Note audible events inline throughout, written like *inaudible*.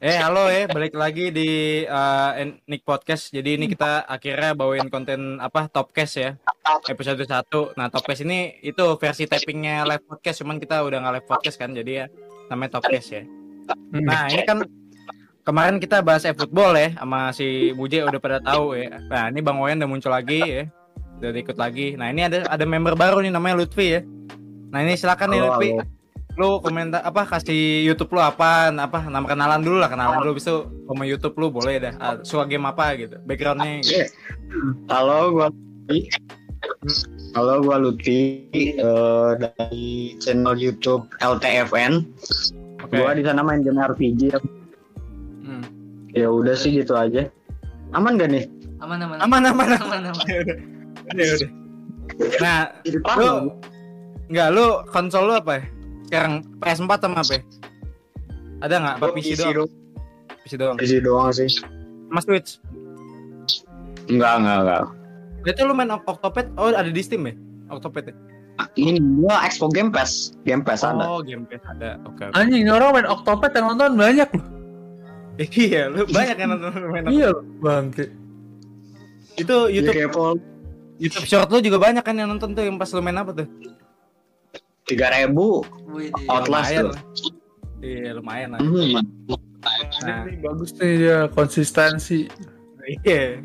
Eh halo eh balik lagi di uh, Nick Podcast. Jadi ini kita akhirnya bawain konten apa Topcast ya episode 1 Nah Topcast ini itu versi tappingnya live podcast cuman kita udah nggak live podcast kan jadi ya namanya Topcast ya. Nah ini kan kemarin kita bahas e-football ya sama si Buje udah pada tahu ya. Nah ini Bang Wayan udah muncul lagi ya udah ikut lagi. Nah ini ada ada member baru nih namanya Lutfi ya. Nah ini silakan nih Lutfi lu komentar apa kasih YouTube lu apa apa nama kenalan dulu lah kenalan dulu. Bisa sama YouTube lu boleh dah. Uh, suka game apa gitu backgroundnya gitu. halo gua Lutfi. Halo gua Lutfi uh, dari channel YouTube LTFN okay. gua di sana main game RPG hmm. ya udah sih gitu aja. Aman gak nih? Aman aman. Aman aman aman. Aman ya *laughs* udah nah lu nggak lu konsol lu apa ya sekarang PS4 sama apa? Ada nggak? Apa PC, PC doang? PC doang. PC doang sih. Mas Switch? Enggak, enggak, enggak. Berarti lu main Octopath? Oh, ada di Steam ya? Octopath ya? Ini gua Expo Game Pass. Game Pass oh, ada. Oh, Game Pass ada. Oke. Okay, okay. Anjing, orang main Octopath yang nonton banyak loh. iya, lu banyak yang nonton main Iya, bangke. Itu YouTube ya, YouTube short lu juga banyak kan yang nonton tuh yang pas lu main apa tuh? Tiga ribu outlast tuh iya lumayan lah hmm. nah. ini bagus nih ya konsistensi iya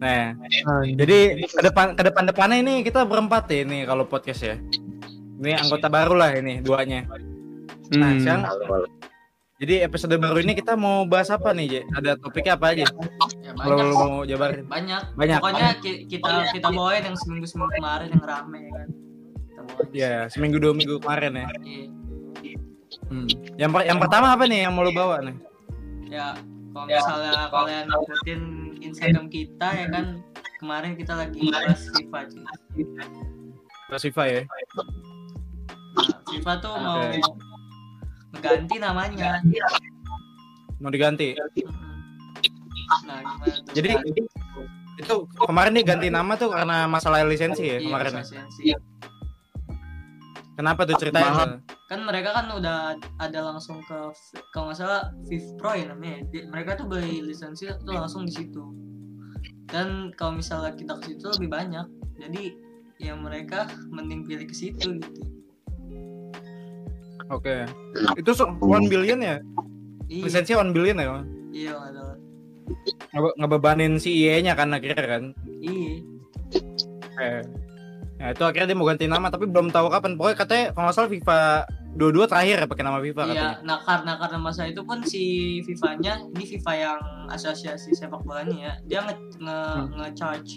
nah, nah jadi ke depan ke depan depannya ini kita berempat ya ini kalau podcast ya ini anggota baru lah ini duanya nah hmm. sekarang jadi episode baru ini kita mau bahas apa nih, Je? Ada topiknya apa aja? Ya, Kalau mau jabarin. Banyak. Banyak. Pokoknya kita kita bawain yang seminggu seminggu kemarin yang rame kan. Iya, seminggu dua minggu kemarin ya. Hmm. Yang yang pertama apa nih yang mau lo bawa nih? Ya, kalau misalnya kalian ngikutin Instagram kita ya kan kemarin kita lagi bahas FIFA. Bahas FIFA ya. Nah, FIFA tuh okay. mau mengganti namanya. Mau diganti. Nah, Jadi itu kemarin nih ganti nama tuh karena masalah lisensi ya iya, kemarin. Ya? Lisensi. Kenapa tuh ceritanya? Kan mereka kan udah ada langsung ke kalau nggak salah Viv Pro ya namanya. Mereka tuh beli lisensi tuh langsung di situ. Dan kalau misalnya kita ke situ lebih banyak. Jadi ya mereka mending pilih ke situ gitu. Oke. Okay. Itu one billion ya? Iya. Lisensi one billion ya? Iya, ada. Ngebebanin si IE-nya kan akhirnya kan? Iya. Eh. Ya itu akhirnya dia mau ganti nama tapi belum tahu kapan. Pokoknya katanya kalau nggak salah FIFA dua-dua terakhir ya pakai nama FIFA iya, katanya. nah karena karena masa itu pun si FIFA-nya ini FIFA yang asosiasi sepak bolanya ya, dia nge nge, hmm. nge charge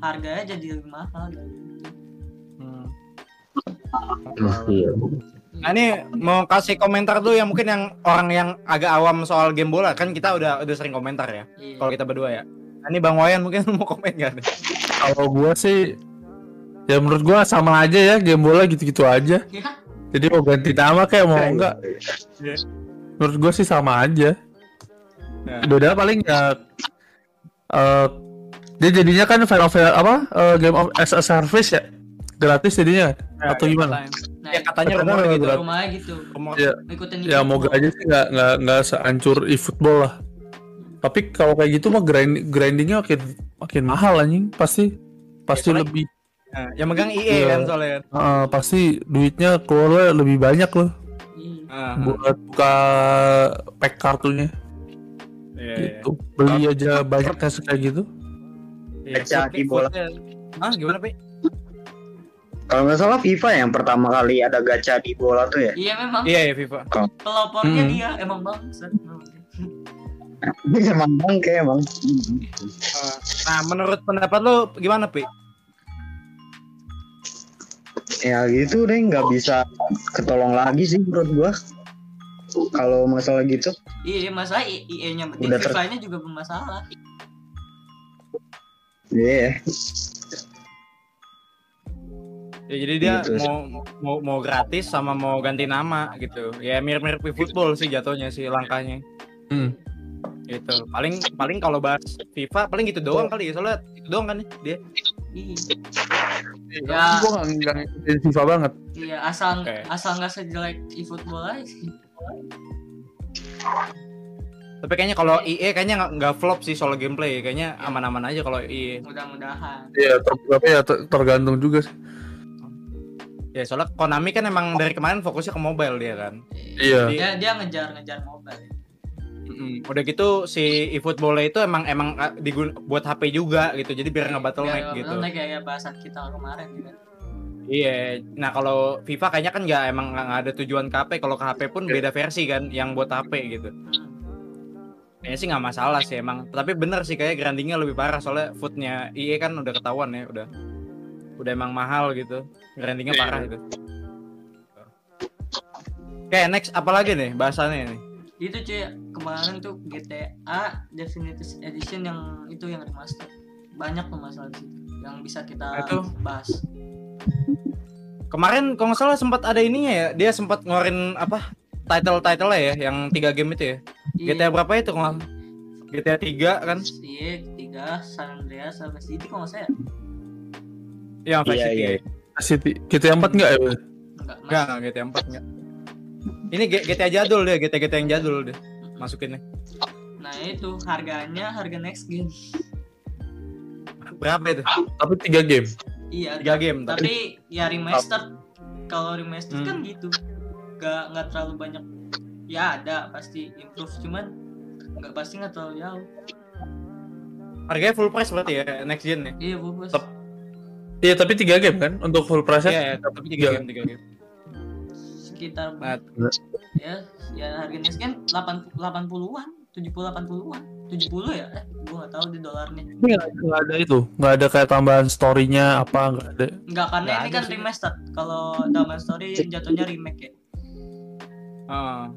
harganya jadi lebih mahal. Hmm. Iya. Nah ini mau kasih komentar dulu yang mungkin yang orang yang agak awam soal game bola kan kita udah udah sering komentar ya. Iya. Kalau kita berdua ya. Nah, ini Bang Wayan mungkin *laughs* mau komen gak? Kalau gua sih ya menurut gua sama aja ya game bola gitu-gitu aja ya. jadi mau ganti nama kayak mau enggak ya. menurut gua sih sama aja ya. beda paling ya uh, dia jadinya kan final fair apa uh, game of as a service ya gratis jadinya ya, atau gimana? Nah, ya katanya rumah gitu. Rumahnya gitu. Ya, ya moga aja sih nggak nggak nggak seancur e-football lah. Tapi kalau kayak gitu mah grind grindingnya makin makin mahal anjing pasti pasti ya, lebih Nah, yang megang IE yeah. kan soalnya. Uh, pasti duitnya keluar lebih banyak loh. Uh, buat buka pack kartunya. Yeah, gitu. Yeah. Beli aja banyak tes kayak gitu. Yeah, gacha di bola. Ah, gimana, Pi? Kalau nggak salah FIFA yang pertama kali ada gacha di bola tuh ya? Iya memang. Iya ya FIFA. Pelopornya hmm. dia emang bangsat. *laughs* emang bangke emang. Nah, menurut pendapat lo gimana, Pi? Ya gitu deh nggak bisa ketolong lagi sih menurut gua kalau masalah gitu iya masalah IE nya udah FIFA nya juga bermasalah iya yeah. Ya jadi dia gitu. mau mau mau gratis sama mau ganti nama gitu. Ya mirip-mirip football sih jatuhnya sih langkahnya. Hmm. Gitu. Paling paling kalau bahas FIFA paling gitu doang kali ya soalnya itu doang kan dia. Iya. Ya. Gue gak, gak ngikutin FIFA banget. Iya, asal okay. asal nggak sejelek e-football aja sih. Tapi kayaknya kalau IE kayaknya nggak nggak flop sih soal gameplay, kayaknya aman-aman aja kalau IE. mudah-mudahan Iya, ter- tapi ya ter- tergantung juga sih. Ya soalnya Konami kan emang dari kemarin fokusnya ke mobile dia kan. Iya. dia dia ngejar-ngejar mobile Mm-mm. Udah gitu si eFootball itu emang emang ah, digun buat HP juga gitu. Jadi biar nggak bottleneck Biar gitu. bottleneck kayak bahasan kita kemarin gitu Iya. Nah kalau FIFA kayaknya kan nggak emang nggak ada tujuan ke HP. Kalau ke HP pun beda versi kan yang buat HP gitu. Kayaknya sih nggak masalah sih emang. Tapi bener sih kayak grindingnya lebih parah soalnya footnya IE kan udah ketahuan ya udah udah emang mahal gitu. Grindingnya Iya. parah itu. Oke next apa lagi nih bahasannya nih? itu cuy kemarin tuh GTA Definitive Edition yang itu yang remaster banyak tuh masalah di situ yang bisa kita Nah, Itu. bahas Kemarin kalau nggak salah sempat ada ininya ya, dia sempat ngeluarin apa title-title ya, yang tiga game itu ya. GTA berapa itu kalau nggak- GTA 3 kan? iya tiga San Andreas sama City kok nggak saya Yang Vice Iya, City. iya. ya. City GTA 4 enggak ya? Enggak Enggak, GTA 4 enggak. Ini GTA jadul deh, GTA GTA yang jadul deh. Masukinnya. nah itu harganya harga next game Berapa itu? Tapi 3 game. iya Tiga game tapi. tapi ya remaster kalau remaster Hmm. kan gitu nggak nggak terlalu banyak ya ada pasti improve cuman nggak pasti nggak terlalu jauh Harganya full price berarti ya next gen ya. iya bagus Tep- Iya, tapi 3 game kan untuk full price Iya, ya, tapi tiga game, tiga game. Sekitar ya ya harga next game 8 80-an 70 80-an 70 ya eh gua nggak tahu di dolarnya Ini nggak nggak ada itu, nggak ada kayak tambahan story-nya apa nggak ada. Enggak karena Nggak ini kan sih. remaster kalau Daman Story jatuhnya remake ya ah.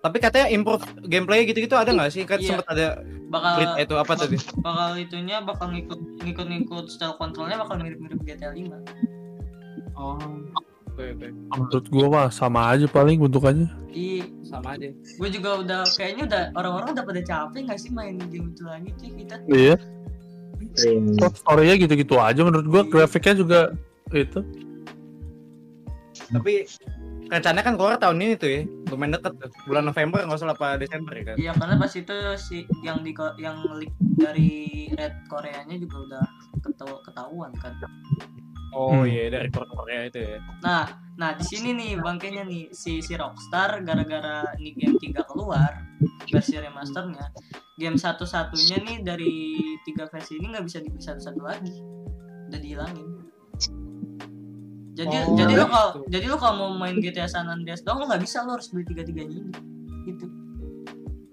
Tapi katanya improve gameplay gitu-gitu ada nggak sih? Kan Iya. sempat ada bakal itu apa tadi? bakal itunya bakal ngikut ngikut ngikut style kontrolnya bakal mirip-mirip GTA 5 Oh. Oke, oke. Menurut gua mah sama aja paling bentukannya. Iya, Sama aja. gue juga udah kayaknya udah orang-orang udah pada capek nggak sih main game itu lagi sih kita? Iya. Hmm. Story-nya gitu-gitu aja menurut gua grafiknya juga itu. Tapi rencananya kan keluar tahun ini tuh ya. Lumayan deket tuh. Bulan November nggak salah apa Desember ya kan? Iya karena pas itu si yang di yang leak dari Red Koreanya juga udah ketahu- ketahuan kan. Oh Hmm. iya dari Korea itu ya. Nah, nah di sini nih bangkainya nih si si Rockstar gara-gara ini game 3 keluar versi remasternya, game satu-satunya nih dari tiga versi ini nggak bisa dibeli satu-satu lagi, udah dihilangin. Jadi Oh, jadi lo gitu. kalau jadi lo kalau mau main GTA San Andreas dong lo nggak bisa lo harus beli tiga-tiganya ini. Gitu.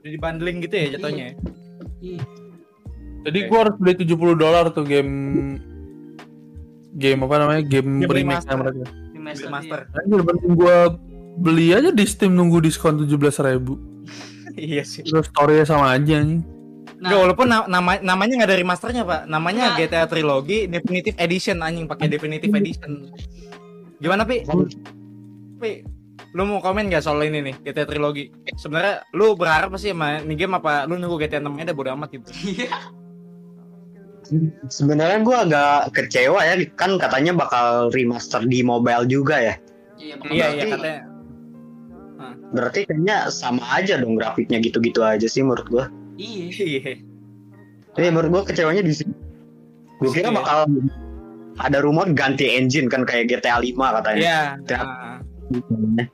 Jadi bundling gitu ya jatuhnya. ya? Iya. Jadi Oke. gua harus beli 70 dolar tuh game game apa namanya? Game, Game remake remaster. mereka. Remaster. Master. Iya. Anjir, mending gua beli aja di Steam nunggu diskon 17.000 *laughs* iya sih. Terus story-nya sama aja nih. Nah, Nggak, walaupun na- nama namanya nggak ada remasternya pak, namanya Nggak. GTA Trilogy Definitive Edition anjing pakai Definitive Edition. Gimana pi? Pi, lu mau komen gak soal ini nih GTA Trilogy? Sebenarnya lu berharap sih sama ini game apa lu nunggu GTA 6 nya udah bodo amat gitu? Iya. Sebenarnya gua agak kecewa ya kan katanya bakal remaster di mobile juga ya. Iya, Iya iya Berarti- katanya. Berarti kayaknya sama aja dong grafiknya gitu-gitu aja sih menurut gua. Iya. Iya. Tapi menurut gua kecewanya di sini. Gua kira Iya. bakal ada rumor ganti engine kan kayak GTA 5 katanya. Iya. Ya. nah.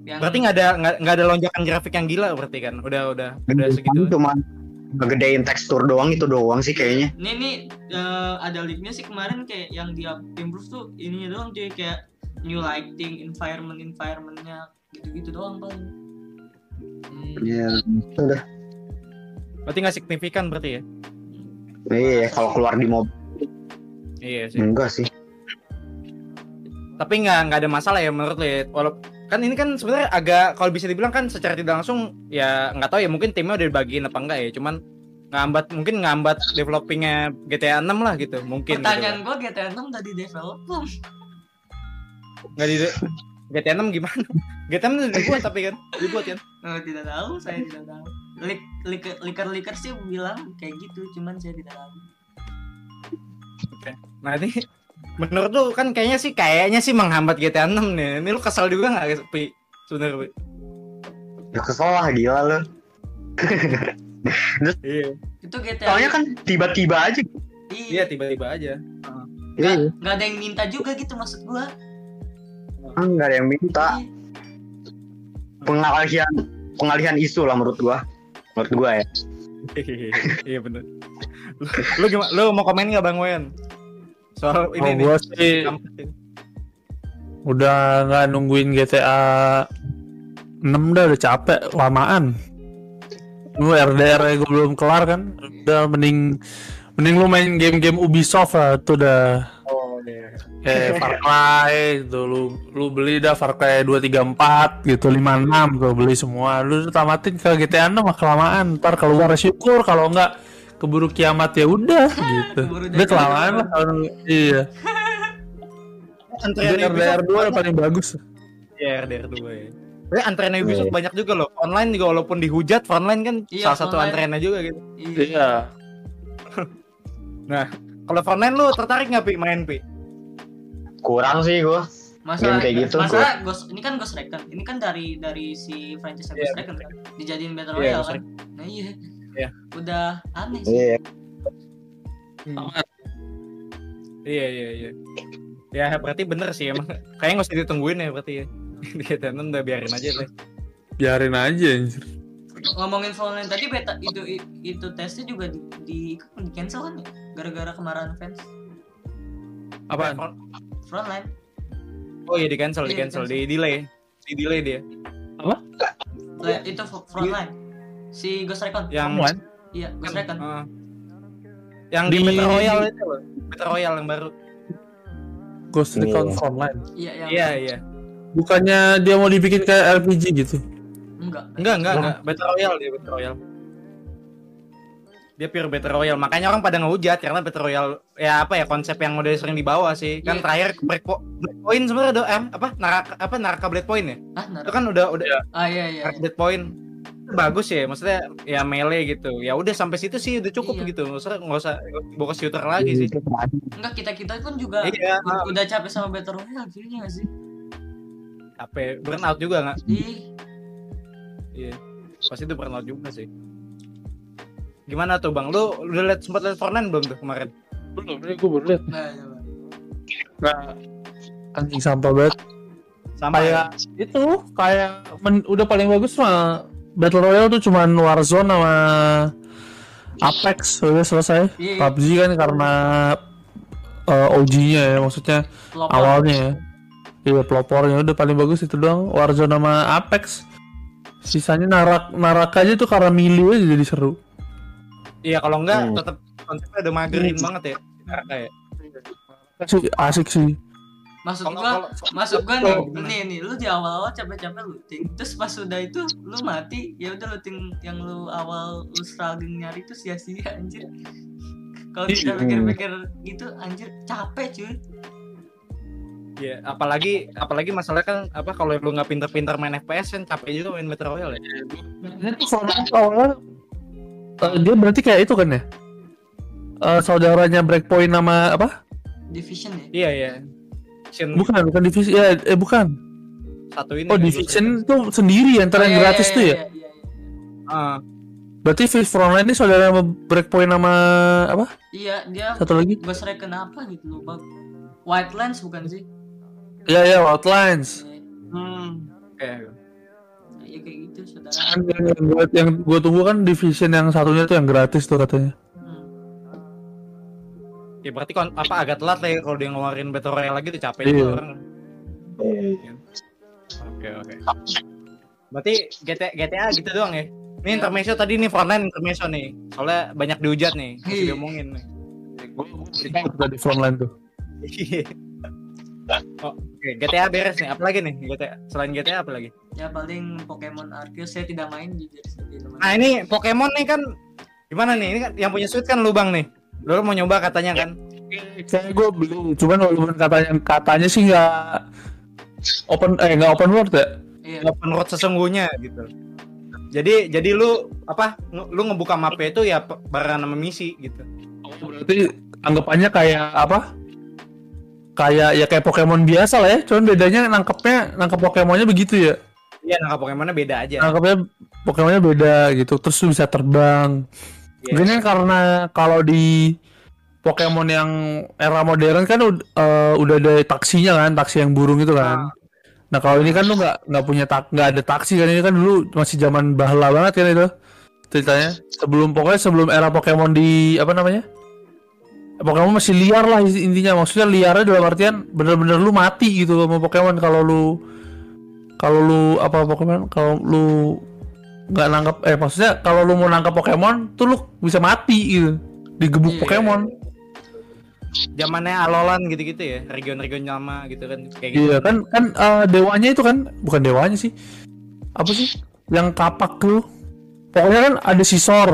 Yang Berarti nggak ada nggak nggak ada lonjakan grafik yang gila berarti kan? Udah udah udah segitu. Cuma ngegedein tekstur doang itu doang sih kayaknya. Ini nih eh, ada linknya sih kemarin kayak yang dia improve tuh ininya doang cuy kayak new lighting, environment environmentnya gitu-gitu doang paling. Hmm. Iya. Udah. Berarti nggak signifikan berarti ya? Iya, kalau keluar di mobil Iya sih. enggak sih. tapi nggak nggak ada masalah ya menurut lo ya walaupun kan ini kan sebenarnya agak kalau bisa dibilang kan secara tidak langsung ya nggak tahu ya mungkin timnya udah dibagiin apa enggak ya cuman ngambat mungkin ngambat developingnya GTA 6 lah gitu mungkin Pertanyaan gua GTA 6 udah di develop belum? gitu. nggak di GTA 6 gimana GTA 6 udah dibuat tapi kan dibuat kan Oh, tidak tahu, saya tidak tahu. Lik, liker, liker, liker sih bilang kayak gitu, cuman saya tidak tahu. nah ini menurut lu kan kayaknya sih kayaknya sih menghambat GTA 6 nih ini lu kesal juga nggak Pi sebenarnya Pi? Ya kesel lah gila lu. *laughs* Iya. Itu GTA. Soalnya kan tiba-tiba aja. Iya, Iya. tiba-tiba aja. Nggak, Iya. nggak ada yang minta juga gitu maksud gua. Ah, nggak ada yang minta. Iya. Pengalihan pengalihan isu lah menurut gua. Menurut gua ya. *laughs* Iya bener. Lu, lu gimana? Lu mau komen nggak Bang Wen? Soal ini Oh, nih. sih udah nggak nungguin GTA 6 dah udah capek lamaan. Lu RDR gue belum kelar kan. Udah mending mending lu main game-game Ubisoft lah tuh udah Oh iya. kayak Far Cry gitu lu lu beli dah Far Cry 2 3 4 gitu 5 6 tuh beli semua. Lu tamatin ke GTA 6 mah kelamaan. Ntar keluar syukur kalau enggak keburu kiamat ya udah *laughs* gitu. Udah kelamaan lah kalau iya. Antrian Udah RDR 2 udah paling bagus. Iya, RDR 2 ya. Tapi antrean Ubisoft Iya. banyak juga loh. Online juga walaupun dihujat, frontline kan Iya, salah satu antreannya juga gitu. Iya. Iya. Kalau frontline lu tertarik nggak Pi main Pi? Kurang sih gua. Masa Game kayak gitu, masa Ghost ini kan Ghost Recon. Ini kan dari dari si franchise Ghost Iya, Recon kan. Dijadiin Battle Iya, Royale kan. Nah iya. Iya. Udah aneh sih. Iya. Iya iya iya. Ya berarti bener sih emang. Kayaknya nggak usah ditungguin ya berarti ya. Di GTA 6 udah biarin aja deh. Biarin aja anjir. Ngomongin frontline tadi beta itu itu tesnya juga di di, di cancel kan ya? Gara-gara kemarahan fans. Front- Frontline. Oh iya di cancel, di Iya, cancel, di delay. Di delay dia. Lah, itu fr- frontline. Si Ghost Recon. Yang? Iya, Ghost Recon. eh, yang di, Di- Battle Royale itu loh. Battle Royale yang baru. Ghost Recon Iya. Frontline. Iya, yang Iya iya. Bukannya dia mau dibikin kayak RPG gitu? enggak. Enggak enggak enggak. Battle Royale dia Battle Royale. Dia pure Battle Royale. Makanya orang pada ngehujat karena Battle Royale ya apa ya konsep yang udah sering dibawa sih. Kan Iya. terakhir Break, Po- Break Point sebenarnya udah eh, apa Naraka apa Naraka Blade Point ya? Ah, Itu naruh. kan udah udah Ah iya iya. Naraka Blade Point bagus ya maksudnya ya melee gitu. Ya udah sampai situ sih udah cukup Iya. gitu. Nggak usah nggak usah bawa ke shooter lagi sih. Enggak kita kita pun juga iya. udah capek sama Battle Royale kayaknya nggak sih? capek. Burnout juga nggak? Ih, iya. Pasti itu burnout juga sih. Gimana tuh bang? Lu udah liat sempat liat Fortnite belum tuh kemarin? Belum, ini gue baru liat. nah coba. Nah, anjing sampah banget. sama ya Kayak itu, kayak men- udah paling bagus mah Battle Royale tuh cuman Warzone sama Apex udah selesai. Iya. PUBG kan karena eh, OG-nya ya, maksudnya Pelopor. awalnya ya. Iya, pelopornya udah paling bagus itu doang Warzone sama Apex. Sisanya narak narak aja tuh karena milih aja jadi seru. iya kalau enggak Hmm. tetap konsepnya udah magerin banget ya Naraka ya Asik, asik sih. Maksud Kalau- gua, kalau- maksud gua nih, nih nih lu di awal-awal capek-capek looting, terus pas udah itu lu mati, ya udah looting yang lu awal lu struggling nyari itu sia-sia anjir. Kalau kita Iya. pikir-pikir gitu anjir capek cuy. Iya, apalagi apalagi masalah kan apa kalau lu nggak pinter-pinter main FPS kan capek juga main Battle Royale ya. Ini tuh Fortnite awalnya eh, dia berarti kayak itu kan ya? Eh, saudaranya Breakpoint nama apa? Division ya. Iya iya. Division Bukan, bukan divisi ya, eh bukan. satu ini. Oh, kan, Division tuh sendiri antara yang Oh, iya, gratis iya, tuh ya. iya, iya, iya. Ah, Berarti Fifth Frontline ini saudara sama Breakpoint nama apa? Iya, dia Satu lagi? Ghost Recon apa gitu lupa. White Lens bukan sih? Iya, iya, Outlines. Iya, hmm. Oke. iya kayak gitu saudara. Yang, yang, gua, yang gua tunggu kan Division yang satunya tuh yang gratis tuh katanya. Ya berarti kon- apa agak telat lah ya kalau dia ngeluarin Battle Royale lagi tuh capek juga orang. Oke oke. Berarti GTA, GTA gitu doang ya. Ini intermezzo tadi nih Fortnite intermezzo nih. Soalnya banyak dihujat nih, masih Iya. diomongin nih. Tadi Frontline tuh. Iya. oh, oke, GTA beres nih. Apalagi nih GTA? Selain GTA apa lagi? Ya paling Pokemon Arceus saya tidak main jadi main. Nah, ini Pokemon nih kan gimana nih? Ini kan yang punya Switch kan lubang nih. Lu mau nyoba katanya kan? Kayak gue beli, cuman walaupun katanya katanya sih nggak open eh nggak open world ya. Iya. open world sesungguhnya gitu. Jadi jadi lu apa lu ngebuka mapnya itu ya barengan sama misi gitu. Berarti anggapannya kayak apa? Kayak ya kayak Pokemon biasa lah ya, cuman bedanya nangkepnya nangkep Pokemonnya begitu ya. Iya nangkap Pokemonnya beda aja. Nangkepnya Pokemonnya beda gitu terus lu bisa terbang Iya. mungkin kan karena kalau di Pokemon yang era modern kan eh, udah ada taksinya kan taksi yang burung itu kan. Nah kalau ini kan lu nggak nggak punya tak nggak ada taksi kan ini kan dulu masih zaman bahla banget kan itu ceritanya. Sebelum pokoknya sebelum era Pokemon di apa namanya? Pokemon masih liar lah intinya. Maksudnya liarnya dalam artian bener-bener lu mati gitu sama Pokemon. Kalau lu kalau lu apa Pokemon kalau lu nggak nangkap eh maksudnya kalau lu mau nangkap Pokemon tuh lu bisa mati gitu. Digebuk Iya. Pokemon. Zamannya alolan gitu-gitu ya, region-region lama gitu kan kayak gitu. iya kan kan eh, dewanya itu kan bukan dewanya sih. Apa sih? Yang kapak tuh. Pokoknya kan ada sisor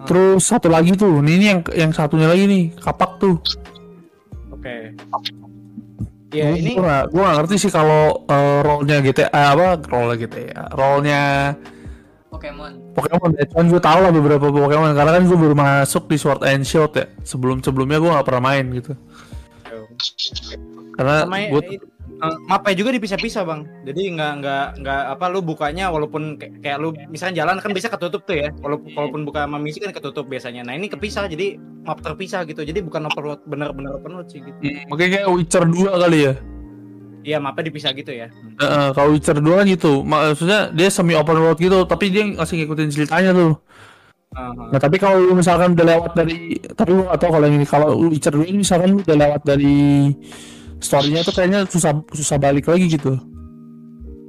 terus satu lagi tuh ini, ini yang yang satunya lagi nih kapak tuh. Oke. Ya Gua- ini gua nggak ngerti sih kalau eh, role-nya GTA apa role GTA role-nya Pokemon. Pokemon ya. Cuman gue tau lah beberapa Pokemon. Karena kan gue baru masuk di Sword and Shield ya. Sebelum sebelumnya gue nggak pernah main gitu. Karena sama gue eh, mapnya juga dipisah-pisah bang. Jadi nggak nggak nggak apa lu bukanya walaupun kayak, kayak lu misalnya jalan kan bisa ketutup tuh ya. Walaupun walaupun buka sama misi kan ketutup biasanya. Nah ini kepisah jadi map terpisah gitu. Jadi bukan world bener-bener world sih gitu. Mungkin kayak Witcher 2 kali ya iya mapnya dipisah gitu ya. Heeh, kalau Witcher 2 kan gitu. Maksudnya dia semi open world gitu tapi dia masih ngikutin ceritanya tuh. Aha. nah tapi kalau lu misalkan udah lewat dari tapi gue gak tau kalau ini kalau lu Witcher 2 ini misalkan lu udah lewat dari storynya tuh kayaknya susah susah balik lagi gitu.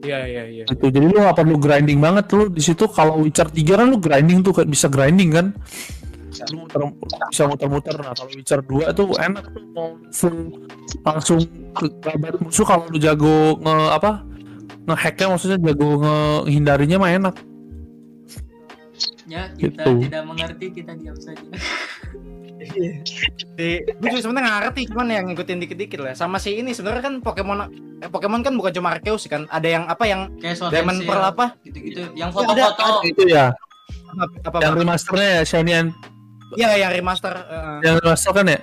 Iya iya iya. Gitu. Jadi lu gak perlu grinding banget lu di situ kalau Witcher 3 kan lu grinding tuh bisa grinding kan? lu muter, bisa muter-muter. Nah kalau Witcher 2 tuh enak tuh mau full langsung ke kerabat musuh. Kalau lu jago nge apa ngehacknya maksudnya jago ngehindarinya mah enak. Ya kita Gitu. tidak mengerti kita diam saja. Si gue juga sebenarnya nggak ngerti cuman yang ngikutin dikit-dikit lah. Sama si ini sebenarnya kan Pokemon eh, Pokemon kan bukan cuma Arceus kan? Ada yang apa yang kayak Diamond Pearl apa? gitu-gitu. Yang ada- foto-foto. Itu ya. Apa, apa yang remasternya ya Shiny and iya yang remaster eh, yang remaster kan ya?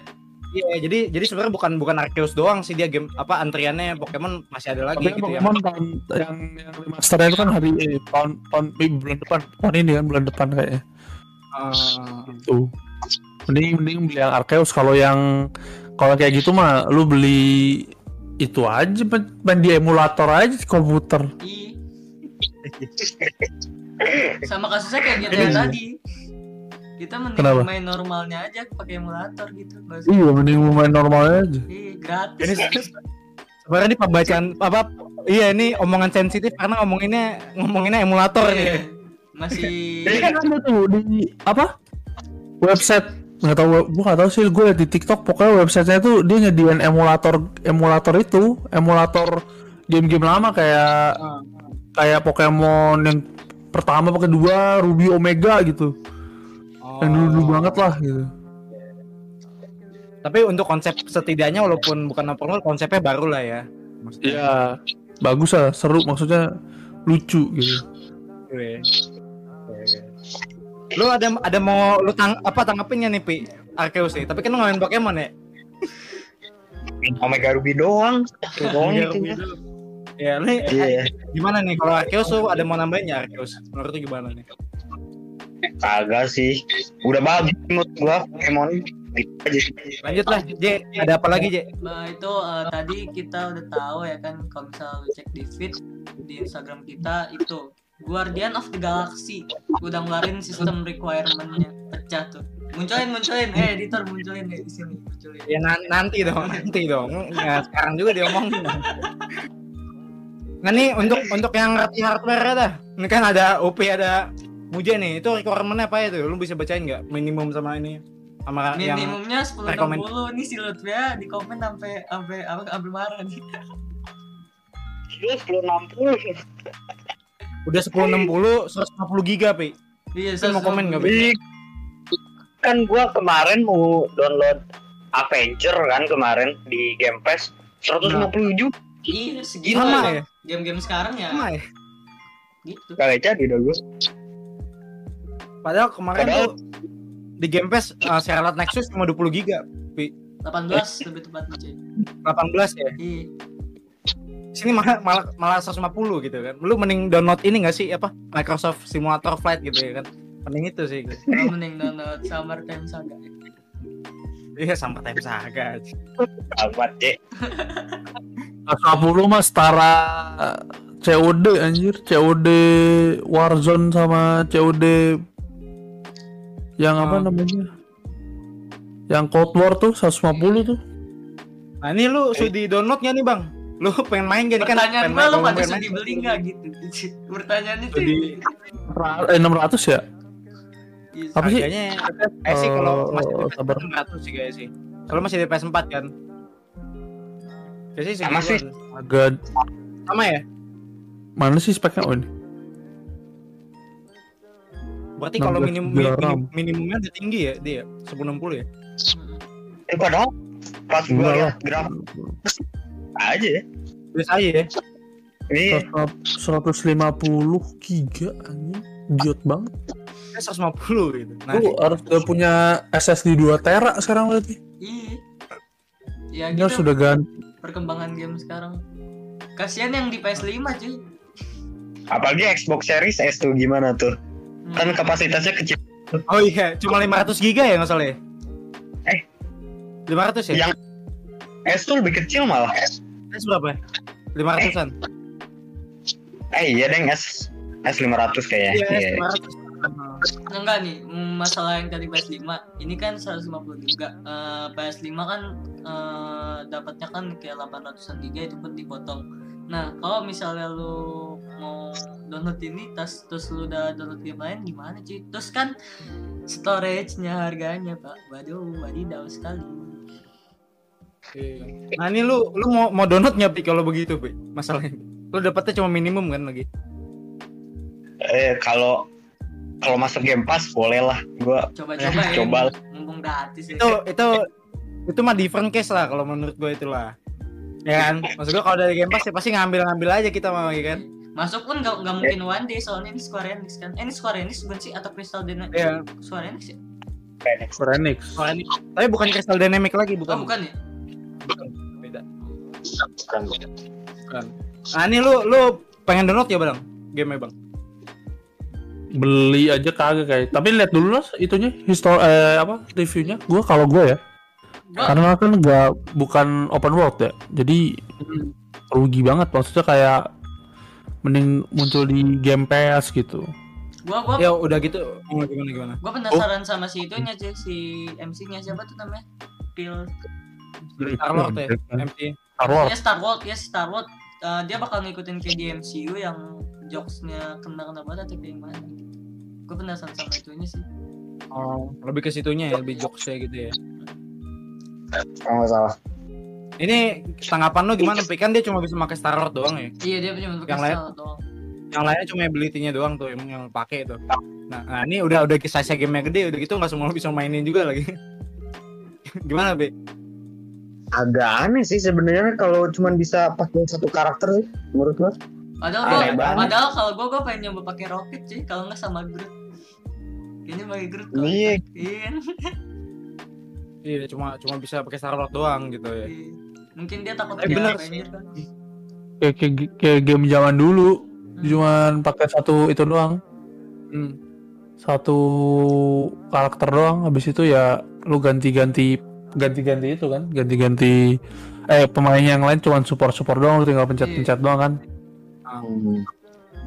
Iya, jadi jadi sebenarnya bukan bukan Arceus doang sih dia game apa antriannya Pokemon masih ada lagi tapi gitu ya. Pokemon tahun yang yang remasternya itu kan hari eh, tahun tahun eh, bulan depan. Tahun ini kan bulan depan kayaknya. Eh, tuh mending mending beli yang Arceus. Kalau yang kalau kayak gitu mah lu beli itu aja main di emulator aja di komputer. Sama kasusnya kayak GTA Ini- tadi kita mending Kenapa? main normalnya aja pakai emulator gitu iya mending main normal aja Ih, gratis ini *laughs* sebenarnya ini pembacaan apa iya ini omongan sensitif karena ngomonginnya ngomonginnya emulator Iya. nih. masih Ini kan ada tuh di apa website nggak tahu gua nggak tahu sih gue liat di TikTok pokoknya websitenya tuh dia nyediain emulator emulator itu emulator game-game lama kayak Ah. kayak Pokemon yang pertama apa kedua Ruby Omega gitu yang dulu dulu banget lah gitu. Tapi untuk konsep setidaknya walaupun bukan open world konsepnya baru lah ya. Maksudnya. Iya. Bagus lah seru maksudnya lucu gitu. Oke. Lu ada ada mau lu tang apa tanggapinnya nih Pi? Arceus nih. Tapi kan lu nggak main Pokemon ya? Omega Ruby doang. Itu doang. Iya, itu. Ya nih, Iya. gimana nih? Kalau Arceus tuh ada mau nambahin ya Arceus menurut lu gimana nih Kagak sih. Udah bagus menurut gua Pokemon. Lanjut lah J. Ada apa lagi J? Nah itu eh, tadi kita udah tahu ya kan kalau misalnya lu cek di feed di Instagram kita itu Guardian of the Galaxy udah ngeluarin sistem requirementnya pecah tuh. Munculin munculin. Eh editor munculin deh di sini munculin. Ya nan- nanti dong nanti dong. Ya, sekarang juga diomongin. Nah nih untuk untuk yang ngerti hardware ya dah. Ini kan ada OP ada Muja nih itu requirementnya apa itu lu bisa bacain nggak? Minimum sama ini sama yang minimumnya 10 rekomen- 60 nih si Lutfia di komen sampai sampai apa sampai marah nih. *laughs* Gila 1060. udah 1060 150 giga pi. Iya Lu mau komen nggak, Bi? Ih, Kan gua kemarin mau download Avenger kan kemarin di Game Pass 150 juta iya segitu sama ya? Game-game sekarang ya. Sama ya? Gitu. Kagak jadi udah gua. Padahal kemarin Padahal- tuh di Game Pass uh, Scarlet Nexus cuma 20 giga 18 lebih tepatnya cuy 18 ya iya sini malah malah malah 150 gitu kan. Lu mending download ini gak sih apa Microsoft Simulator Flight gitu ya kan. Mending itu sih. Gua mending download Summer Time Saga. Iya sama Time Saga. Amat deh. 150 mah setara COD anjir, COD Warzone sama COD yang apa Oh. namanya? Yang Cold War tuh 150 tuh. Nah ini lu sudi downloadnya nih bang? Lu pengen main gak nih kan? Pertanyaan main, lu pada sudi beli nggak gitu? Pertanyaan itu. Eh 600 ya? Iya, Apa sih? Harganya eh sih kalau Eh, masih di sabar. PS4 600 sih kayaknya sih. Kalau masih di PS4 kan. Kayaknya sih Sama sih. Agak Sama ya? mana sih speknya oh ini? Berarti kalau 16 minimum, giga minim- RAM. minimumnya udah tinggi ya dia 1060 ya? Eh padahal pas Enggak lihat graf aja ya. Biasa aja ya. Ini 150 giga anjing. Giot banget. Kayak 150 gitu. Nah, Lu harus udah punya SSD 2 tera sekarang berarti. Iya. Ya gitu sudah ganti. perkembangan game sekarang. Kasihan yang di PS5 cuy. apalagi Xbox Series S tuh gimana tuh? Kan kapasitasnya kecil. oh iya, cuma 500 giga ya nggak salah ya? Eh. 500 ya? Yang S tuh lebih kecil malah. S berapa? 500-an? Eh iya deng S S 500 kayaknya. Iya, Iya. S 500. Enggak nih, masalah yang tadi PS5 ini kan 150 giga. Eh, PS5 kan eh, dapatnya kan kayak 800an giga itu pun dipotong. Nah, kalau misalnya lu mau download ini tas terus lu udah download game lain gimana cuy? Terus kan storage-nya harganya, Pak. Waduh, wadidaw sekali. Iya. Nah ini lu lu mau mau download nggak Pi kalau begitu Pi? Masalahnya. Lu dapetnya cuma minimum kan lagi. Eh kalau kalau masuk Game Pass boleh lah. Gua Coba-coba *laughs* ya. Coba. Mumpung gratis ya. Itu itu itu mah different case lah kalau menurut gue itulah. Ya kan? Maksud gue kalau dari Game Pass ya pasti ngambil-ngambil aja kita mau ya kan. Masuk pun nggak nggak mungkin one day soalnya ini Square Enix kan. Eh, ini Square Enix bukan sih atau Crystal Dynamics? Iya. Square Enix ya? Square Enix. Soalnya ini tapi bukan Crystal Dynamic lagi Oh, bukan. bukan ya? Beda. bukan Bukan. Nah ini lu lu pengen download ya bang? Game bang? Beli aja kagak kayak. Tapi lihat dulu lah itunya histori eh apa reviewnya. Gua kalau gua ya. Gua Karena kan nggak bukan open world ya. Jadi rugi banget maksudnya kayak mending muncul di Game Pass gitu. gua gua Ya udah gitu. Oh, gimana gimana? gua penasaran sama si itunya cuy, si MC-nya siapa tuh namanya? Phil. Star Lord ya, MC. Star Wars. Ya Star Wars, ya Star Wars. Uh, dia bakal ngikutin kayak di MCU yang jokesnya kena-kena banget atau kayak gimana gitu. Gue penasaran sama itunya sih. Oh, lebih ke situnya ya, lebih jokesnya gitu ya. nggak salah. Ini tanggapan lu gimana? Pi? Kan dia cuma bisa pakai Star Lord doang ya. Iya dia cuma pakai Yang lain? style doang. Yang lainnya cuma ability-nya doang tuh yang yang pakai itu. Nah, nah, ini udah udah size game gede udah gitu nggak semua bisa mainin juga lagi. *laughs* gimana, Bi? Agak aneh sih sebenarnya kalau cuman bisa pakai satu karakter sih menurut gua. Padahal gua, padahal kalau gua gua pengen nyoba pakai roket sih, kalau nggak sama Groot. Kayaknya pakai Groot. kalau Iya. *laughs* Iya. Iya, cuma cuma bisa pakai Star Lord doang gitu ya. Iya. Mungkin dia takut Eh, kayak bener kan. Kayak, kayak, kayak game zaman dulu. Cuman pakai satu itu doang. Hmm. Satu karakter doang. Habis itu ya lu ganti-ganti ganti-ganti itu kan, ganti-ganti eh pemain yang lain cuman support-support doang, lu tinggal pencet-pencet doang kan. Hmm.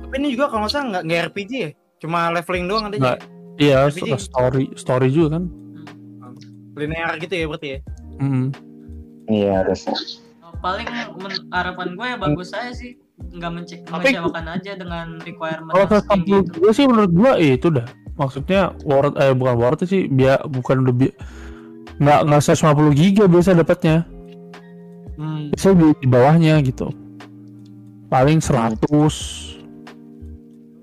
Tapi ini juga kalau nggak salah nggak nggak RPG ya, cuma leveling doang ada Nggak. Iya, dia- story story juga kan. Linear gitu ya berarti ya. Hmm. Iya harusnya. Paling harapan gue ya bagus saya sih nggak mencek Tapi- mengecewakan aja dengan requirement Kalau yang setinggi 160 itu. giga sih menurut gua eh, itu dah. Maksudnya worth eh bukan worth sih, biar bukan lebih nggak nggak 150 giga biasa dapatnya. Hmm. Biasa di, di bawahnya gitu. Paling 100.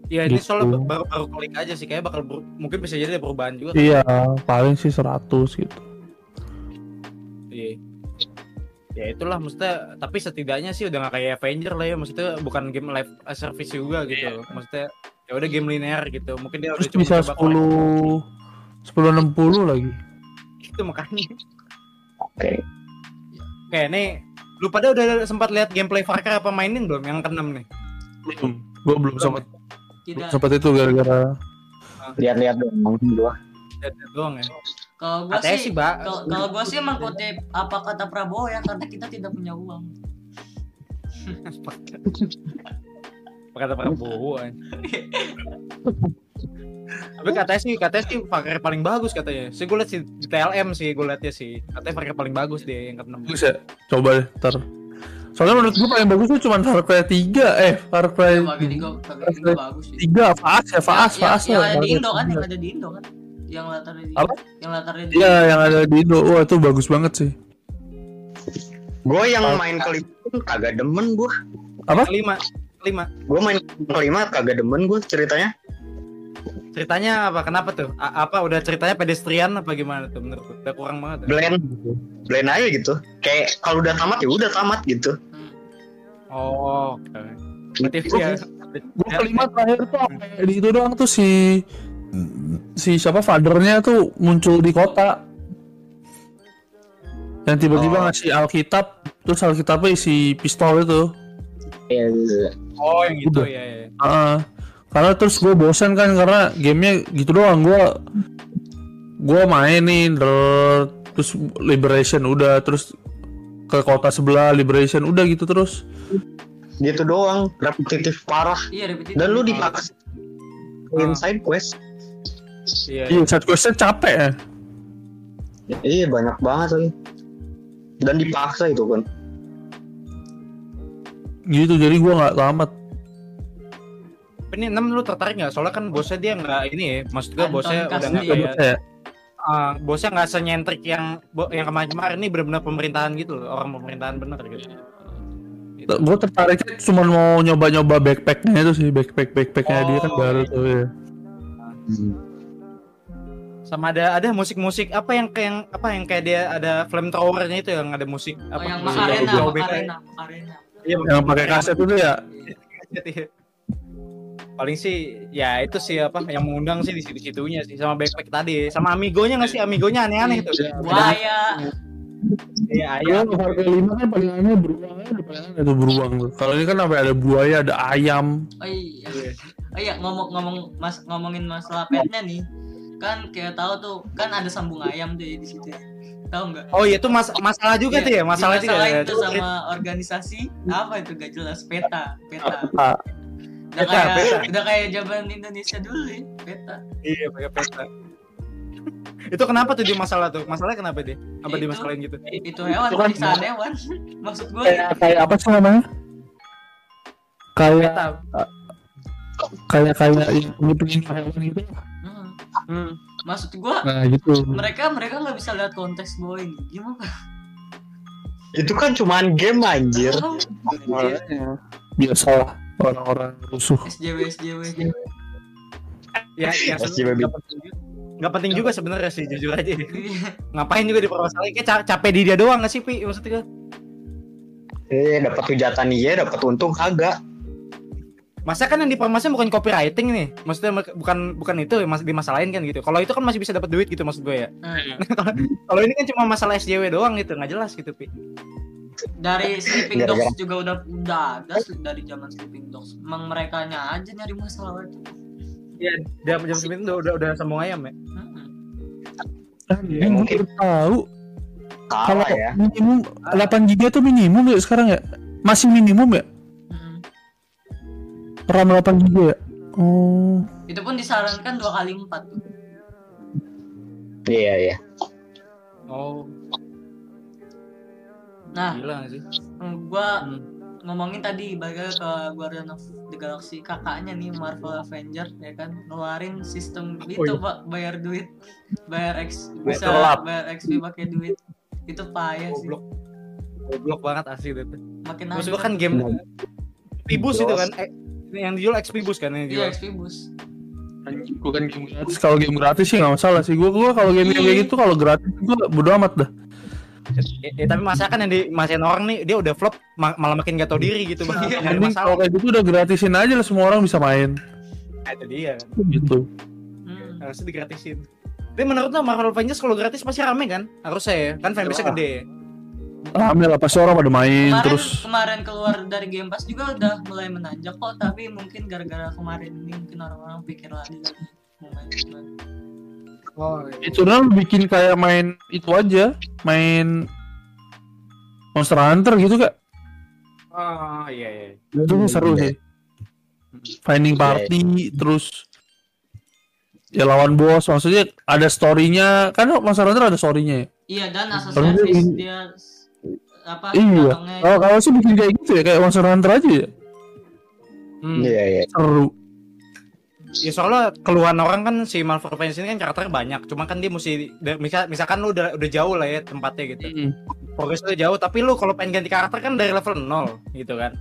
Ya ini Gitu. soalnya baru baru klik aja sih kayak bakal ber- mungkin bisa jadi ada perubahan juga. Iya, paling sih 100 gitu. Iya. Ya itulah maksudnya tapi setidaknya sih udah gak kayak Avenger lah ya maksudnya bukan game live service juga gitu. Maksudnya ya udah game linear gitu. Mungkin dia Terus udah bisa coba 10 1060 lagi. itu makanya. Oke. Oke, ini lu pada udah sempat lihat gameplay Far Cry apa mainin belum yang keenam nih? belum gue belum sempat tidak sempat itu gara-gara Lihat-lihat dong gua. Lihat doang ya. kalau gua Katanya sih sih, Mbak. kalau gua sih emang kutip apa kata Prabowo ya karena kita tidak punya uang Apa *laughs* kata Prabowo an. Tapi katanya sih, katanya sih Far Cry paling bagus katanya. Sih gue liat sih di TLM sih gue liatnya sih. Katanya Far Cry paling bagus deh yang keenam. bagus ya coba deh ntar soalnya menurut gue paling bagus tuh cuma Far Cry 3 eh Far Cry ya bagi tiga bagi tiga bagus sih 3 Faas ya Faas yang, Faas yang, lah. ada di Far Cry Indo kan 3. yang ada di Indo kan yang latarnya di Apa? yang latarnya di Iya yang ada di Indo wah itu bagus banget sih Gue yang main kelima pun kagak demen gue. apa Kelima, kelima. Gue main kelima kagak demen gue ceritanya. Ceritanya apa? Kenapa tuh? A- apa udah ceritanya pedestrian apa gimana tuh menurut lu? Udah kurang banget. ya? Blend, blend aja gitu. Kayak kalau udah tamat ya udah tamat gitu. Oh, oke. Berarti ya. gue kelima terakhir tuh apa ya, di itu doang tuh si si siapa fathernya tuh muncul di kota yang tiba-tiba Oh. ngasih Alkitab terus Alkitabnya isi pistol itu Iya, Oh, yang gitu Udah. ya. ya. Heeh. karena terus gue bosan kan karena gamenya gitu doang gue gue mainin der- terus liberation udah terus ke kota sebelah liberation udah gitu terus gitu doang. Repetitif parah. iya repetitif Dan lu Ah. dipaksa inside quest. Iya. iya side questnya capek ya Iya banyak banget lagi. Dan dipaksa itu kan. gitu jadi gue nggak tamat Tapi Ini 6 lu tertarik nggak? Soalnya kan bosnya dia nggak ini ya. Maksud Anton bosnya udah nggak kayak ah, bosnya nggak senyentrik yang yang kemarin-kemarin ini benar-benar pemerintahan gitu loh. Orang pemerintahan bener gitu. Gitu. gue tertariknya cuma mau nyoba-nyoba backpacknya itu sih backpack backpacknya dia kan Oh, baru iya. tuh ya Sama ada ada musik-musik apa yang kayak yang apa yang kayak dia ada flamethrowernya itu yang ada musik oh, apa yang Macarena Jauh Macarena Macarena Iya, yang pakai kaset itu ya Iya. Paling sih ya itu sih apa yang mengundang sih di situ situnya sih sama backpack tadi. Sama amigonya nggak sih? Amigonya aneh-aneh tuh. Buaya iya. Iya, ayam harga lima kan paling aneh beruang aja paling aneh tuh beruang tuh. Kalau ini kan sampai ada buaya, ada ayam. oh iya. Oh iya ngomong-ngomong mas ngomongin masalah petnya nih. Kan kayak tahu tuh kan ada sambung ayam tuh ya di situ. Tahu nggak? Oh iya itu mas masalah juga tuh ya? Masalah juga Dimasalahin ya. tuh sama organisasi. Apa itu? Gak jelas. Peta peta. Udah Peta, kayak peta. udah kayak zaman Indonesia dulu ya peta iya pakai peta itu kenapa tuh dia masalah tuh masalahnya kenapa dia apa Itu- dimasalahin gitu itu hewan Itu kan- hewan *laughs* maksud gue Kayak kayak apa sih namanya? Kayak kayak kayak ini penyihir hewan gitu. Hmm. hmm. maksud gue Nah, gitu. mereka mereka nggak bisa lihat konteks bahwa ini gimana Itu kan cuman game anjir. *laughs* Oh, Biasalah orang-orang rusuh. SJW SJW ya ya sebenarnya baby. nggak penting juga. nggak penting juga sebenarnya sih jujur aja *laughs* Iya. ngapain juga dipermasalahin kayak ca- capek di dia doang nggak sih pi maksudnya Eh dapat hujatan iya, dapat untung kagak. masa kan yang dipermasalahin bukan copywriting nih maksudnya bukan bukan itu yang mas dimasalahin kan gitu kalau itu kan masih bisa dapat duit gitu maksud gue ya Nah, *laughs* kalau ini kan cuma masalah SJW doang gitu nggak jelas gitu pi dari Sleeping Gara-gara- Dogs juga udah udah ada dari zaman Sleeping Dogs emang mereka nya aja nyari masalah itu Iya, jam jam sembilan udah udah udah sambung ayam ya. Ya, mungkin. mungkin tahu kalau ya. minimum 8 GB tuh minimum ya sekarang ya? Masih minimum ya? Mm-mm. RAM 8 GB ya? Oh. itu pun disarankan dua kali empat Iya iya. Oh, nah gila sih? mm, gua Hmm. ngomongin tadi balik lagi ke Guardian of the Galaxy kakaknya nih Marvel Avenger ya kan ngeluarin sistem itu iya. pak bayar duit bayar X bisa bayar XP pakai duit itu payah sih Goblok. Goblok banget asli itu. makin gua hancur. kan game Xpibus itu kan eh, ini yang dijual Xpibus kan yang iya dijual. XP bus Bukan game gratis. Kalau game gratis sih nggak masalah sih. Gua gua kalau game Iya. kayak gitu kalau gratis gua bodo amat dah. Eh, eh, tapi masa kan yang dimasain orang nih dia udah flop ma- malah makin gak tau diri gitu bang. Iya. Mending masalah. kalau kayak gitu udah gratisin aja lah semua orang bisa main. Nah, itu dia. Gitu. Hmm. Harusnya digratisin. Tapi menurut lo Marvel Avengers kalau gratis pasti rame kan? Harusnya ya. Kan fanbase Wah. gede. rame lah pasti orang pada main kemarin terus kemarin keluar dari Game Pass juga udah mulai menanjak kok tapi mungkin gara-gara kemarin ini mungkin orang-orang pikir lagi mau main. Oh, itu kan bikin kayak main itu aja main Monster Hunter gitu kak. Oh iya iya. itu seru sih. Finding party terus ya lawan bos maksudnya ada storynya. Kan Monster Hunter ada storynya ya? Iya dan Assassin's dia- Creed dia apa iya. kalau kalau sih bikin kayak gitu ya kayak Monster Hunter aja ya. Hmm. Iya iya. seru Ya soalnya keluhan orang kan si Marvel Fans ini kan karakter banyak, cuma kan dia mesti misalkan lu udah udah jauh lah ya tempatnya gitu. Progres lu jauh, tapi lu kalau pengen ganti karakter kan dari level 0 gitu kan.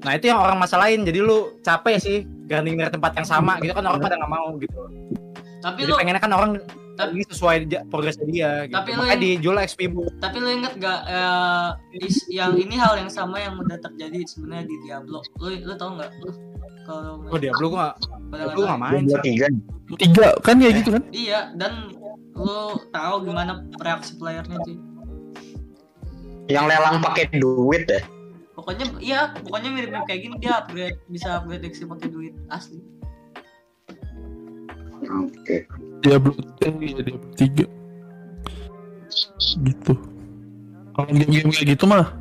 Nah, itu yang orang masalahin. Jadi lu capek sih ganti dari tempat yang sama gitu kan orang pada nggak mau gitu. tapi Jadi lu pengennya kan orang Tapi- ini sesuai progresnya dia gitu. Tapi lu Makanya yang- dijual XP bu. tapi lu inget gak eh, is- yang ini hal yang sama yang udah terjadi sebenarnya di Diablo lu lu tau nggak lu kalau Oh dia belum gua pada Diablo nggak main sih. tiga. tiga kan kayak gitu kan iya dan lu tahu gimana reaksi playernya sih Yang lelang pakai duit ya. pokoknya iya pokoknya mirip-mirip kayak gini dia upgrade bisa upgrade XP pakai duit asli Oke. Diablo eh, iya Diablo tiga. Gitu. Kalau game-game kayak gitu mah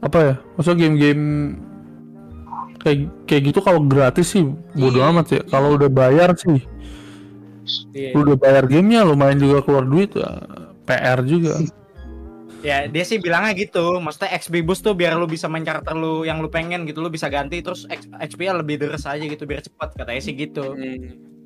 apa ya? Maksudnya game-game kayak kayak gitu kalau gratis sih bodo Iya, amat ya. Kalau udah bayar sih. Iya. lu udah bayar gamenya lumayan juga keluar duit ya, PR juga. *laughs* Ya dia sih bilangnya gitu, maksudnya XP boost tuh biar lu bisa main karakter lu yang lu pengen gitu, lu bisa ganti terus XP nya lebih deres aja gitu biar cepat katanya sih gitu.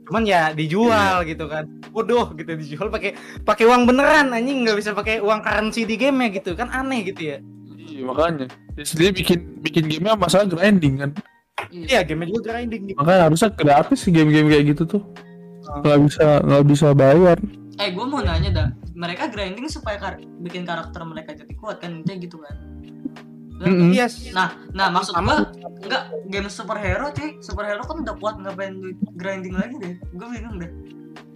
Cuman ya dijual gitu kan, bodoh gitu dijual pakai pakai uang beneran anjing. Nggak bisa pakai uang currency di game ya gitu. Kan aneh gitu ya. iya makanya. Dia bikin bikin gamenya masalah grinding kan. Iya game juga grinding gitu. makanya harusnya gratis sih game-game kayak gitu tuh. Nggak bisa nggak bisa bayar. Eh gue mau nanya dah mereka grinding supaya kar- bikin karakter mereka jadi kuat kan intinya gitu kan Dan- Mm-mm. Yes. nah nah maksud gua enggak game superhero cuy superhero kan udah kuat ngapain duit grinding lagi deh gue bingung deh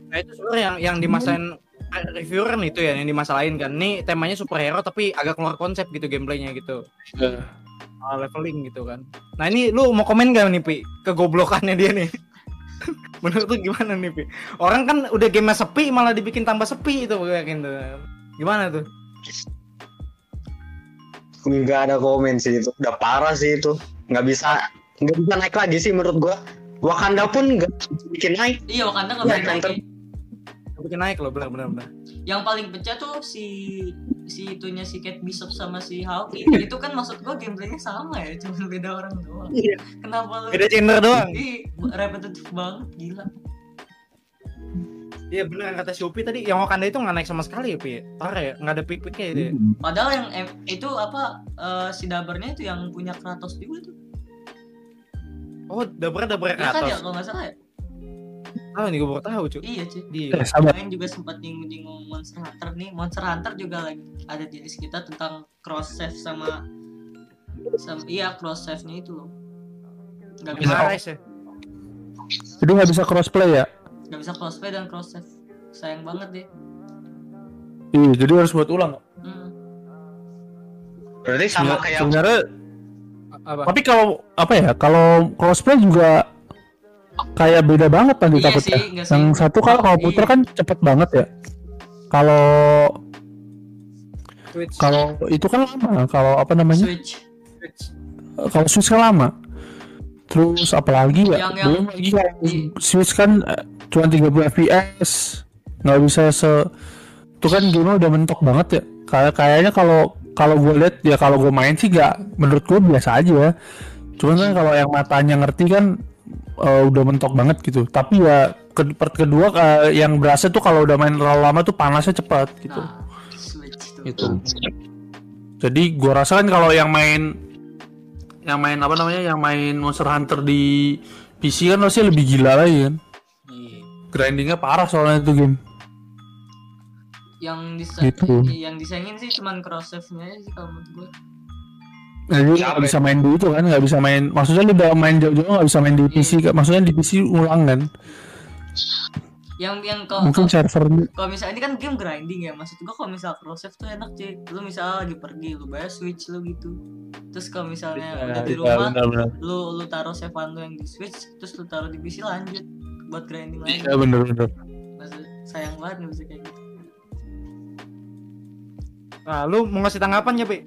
Nah itu sebenarnya yang yang dimasalahin reviewer kan itu ya yang dimasalahin kan. Nih temanya superhero tapi agak keluar konsep gitu gameplaynya gitu. Ah, leveling gitu kan. Nah ini lu mau komen gak nih Pi kegoblokannya dia nih? *laughs* Menurut lu gimana nih Pi? Orang kan udah game sepi malah dibikin tambah sepi itu gue yakin tuh. Gimana tuh? Nggak ada komen sih itu. Udah parah sih itu. Nggak bisa nggak bisa naik lagi sih menurut gua. Wakanda pun nggak bikin naik. iya Wakanda nggak Iya, bisa naik ya. Bikin naik loh benar benar benar. yang paling pecah tuh si si itunya si Kate Bishop sama si Hawkeye itu kan maksud gua gameplaynya sama ya cuma beda orang doang Iya. kenapa lu Beda gender doang. Repetitif banget gila Iya benar kata si Upi tadi yang Wakanda itu nggak naik sama sekali ya Pi. Parah ya, nggak ada pik-piknya itu. ya. Padahal yang em- itu apa eh, si Dabernya itu yang punya Kratos juga tuh. Oh, dapur dapur Iya kan ya Kratos. kalau nggak salah ya? Tahu nih gue baru tahu cuy. Iya cuy. Iya. eh sabar Kemarin juga sempat nyinggung-nyinggung Monster Hunter nih. Monster Hunter juga lagi ada di list kita tentang cross save sama sama iya cross save-nya itu loh. Gak Bisa ya. jadi nggak bisa crossplay ya gak bisa crossplay dan cross save. Sayang banget deh. iya jadi harus buat ulang Hmm. Berarti sama kayak sebenarnya Apa? tapi kalau apa ya kalau crossplay juga kayak beda banget nanti Iya takutnya sih, nggak sih. yang satu kalau kalau puter Iya. kan cepet banget ya kalau kalau itu kan lama kalau apa namanya Switch. Twitch. kalau switch kan lama terus apalagi ya? Yang- yang- belum lagi kalau switch kan cuma 30 fps nggak bisa se itu kan game udah mentok banget ya. Kayak kayaknya kalau kalau gue lihat ya kalau gue main sih gak menurut gue biasa aja cuman kan kalau yang matanya ngerti kan eh, udah mentok banget gitu. Tapi ya ke, part kedua eh, yang berasa tuh kalau udah main terlalu lama tuh panasnya cepat gitu. Nah, gitu. Jadi gua rasa kan kalau yang main yang main apa namanya yang main Monster Hunter di PC kan harusnya lebih gila lagi kan Iya. grindingnya parah soalnya itu game Yang disa Gitu. yang disayangin sih cuman cross save-nya aja sih kalau menurut gue. Nah, jadi nggak bisa main di itu kan nggak bisa main maksudnya lu udah main jauh-jauh nggak bisa main di PC kan maksudnya di PC ulang kan yang yang kalau Mungkin server kalau misalnya ini kan game grinding ya maksud gua kalau misal cross save tuh enak cuy lu misalnya lagi pergi lu bayar switch lu gitu terus kalau misalnya udah di Iya, rumah benar-benar. lu lu taruh save lu yang di switch terus lu taruh di PC lanjut buat grinding lagi Iya benar-benar. Maksud, sayang banget nggak bisa kayak gitu Nah, lu mau ngasih tanggapan ya, Pi?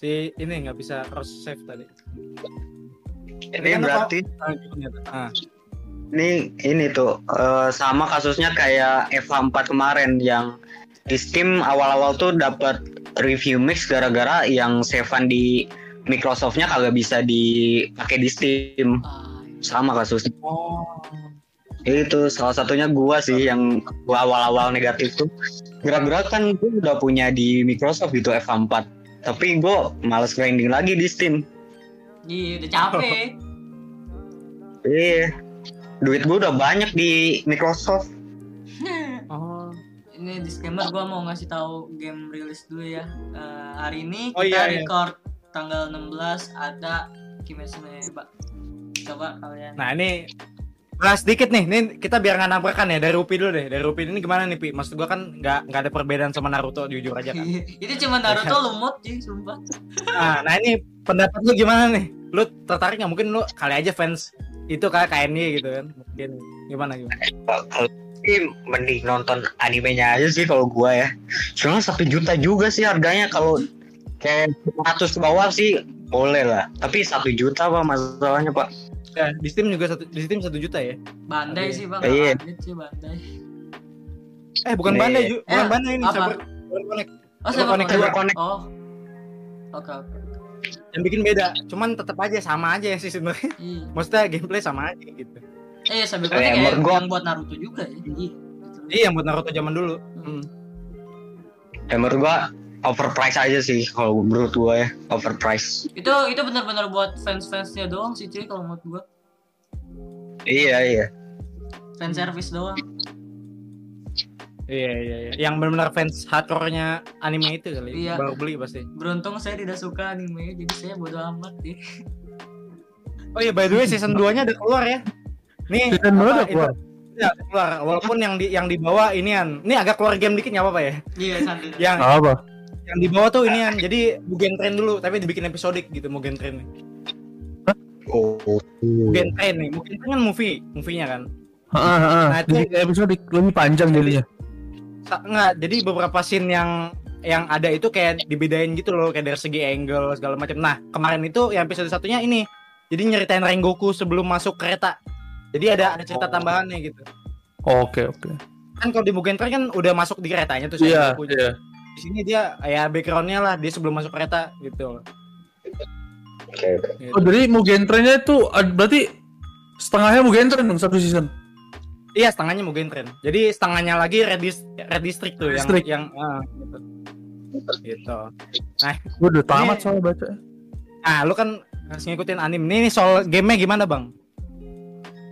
Si ini nggak bisa cross save tadi. Ini kan berarti? Ah, ini ini tuh eh, sama kasusnya kayak F4 kemarin yang di Steam awal-awal tuh dapat review mix gara-gara yang save di Microsoftnya kagak bisa dipakai di Steam. Sama kasusnya. Oh. itu salah satunya gua sih yang gua awal-awal negatif tuh. Gerak-gerak kan gua udah punya di Microsoft gitu F4 tapi gua males grinding lagi di Steam. Iya udah capek. Iya duit gua udah banyak di Microsoft Oh. ini disclaimer gua mau ngasih tahu game rilis dulu ya Eh, hari ini Oh, kita iya, iya. record tanggal 16 ada Kimetsu no Yaiba coba kalian Nah, ini bahas sedikit nih. Nih kita biar nggak nabrakan ya dari Upi dulu deh. Dari Upi ini gimana nih, Pi? Maksud gua kan nggak nggak ada perbedaan sama Naruto jujur aja kan. *laughs* itu cuma Naruto lumut sih sumpah Nah, nah ini pendapat lu gimana nih? Lu tertarik nggak? Mungkin lu kali aja fans itu kayak KNY gitu kan. Mungkin gimana gimana? kalau sih mending nonton animenya aja sih kalau gua ya soalnya satu juta juga sih harganya kalau kayak 100 ke bawah sih boleh lah tapi satu juta apa masalahnya pak Ya, di Steam juga satu di Steam satu juta ya. Bandai Oke. sih bang Iya. Bandai sih Bandai Eh, bukan Nih. Bandai, Ju. bukan Eh, Bandai ini apa? Cyber Cyber Connect. oh Cyber Connect Connect. oh oke oke Yang bikin beda. Cuman tetap aja sama aja sih sebenarnya. iya Maksudnya gameplay sama aja gitu. eh Eh, Connect menurut kayak gua- yang buat Naruto juga ya iya Iya, yang buat Naruto zaman dulu. Hmm. ya menurut gua overprice aja sih kalau menurut gua ya overprice itu itu benar-benar buat fans fansnya doang sih cuy kalau menurut gua iya iya fan service doang Iya, iya, iya. Yang benar-benar fans hardcore-nya anime itu kali. Iya. Baru beli pasti. beruntung saya tidak suka anime jadi saya bodo amat ya Oh iya, by the way season 2-nya udah keluar ya. Nih, Season dua apa, udah keluar? itu- Ya, keluar. Walaupun yang di yang dibawa inian. Ini agak keluar game dikit nggak apa-apa ya. iya santai Yang Apa? yang dibawa tuh inian. Jadi Mugen Train dulu, tapi dibikin episodik gitu Mugen Train nih. oh Mugen Train nih. Mugen Train kan movie, movie-nya kan. Heeh, heeh. Nah, itu- Jadi episode lebih panjang jadinya. Enggak, jadi beberapa scene yang yang ada itu kayak dibedain gitu loh kayak dari segi angle segala macam. Nah, kemarin itu yang episode satunya ini. Jadi nyeritain Rengoku sebelum masuk kereta. Jadi ada ada cerita Oh. tambahannya gitu. Oke, oke. Kan kalau di Mugen Train kan udah masuk di keretanya tuh Iya, Rengoku. iya. Di sini dia ya backgroundnya lah dia sebelum masuk kereta gitu. loh. oke oke. Gitu. Oh, jadi Mugen Train-nya itu berarti setengahnya Mugen Train dong satu season. Iya, setengahnya Mugen Train. Jadi setengahnya lagi Red, Dis- Red District tuh yang yang ah, gitu. Gitu. Gue udah tamat Ini- soalnya baca. Ah, lu kan harus ngikutin anime. Nih soal gamenya gimana, Bang?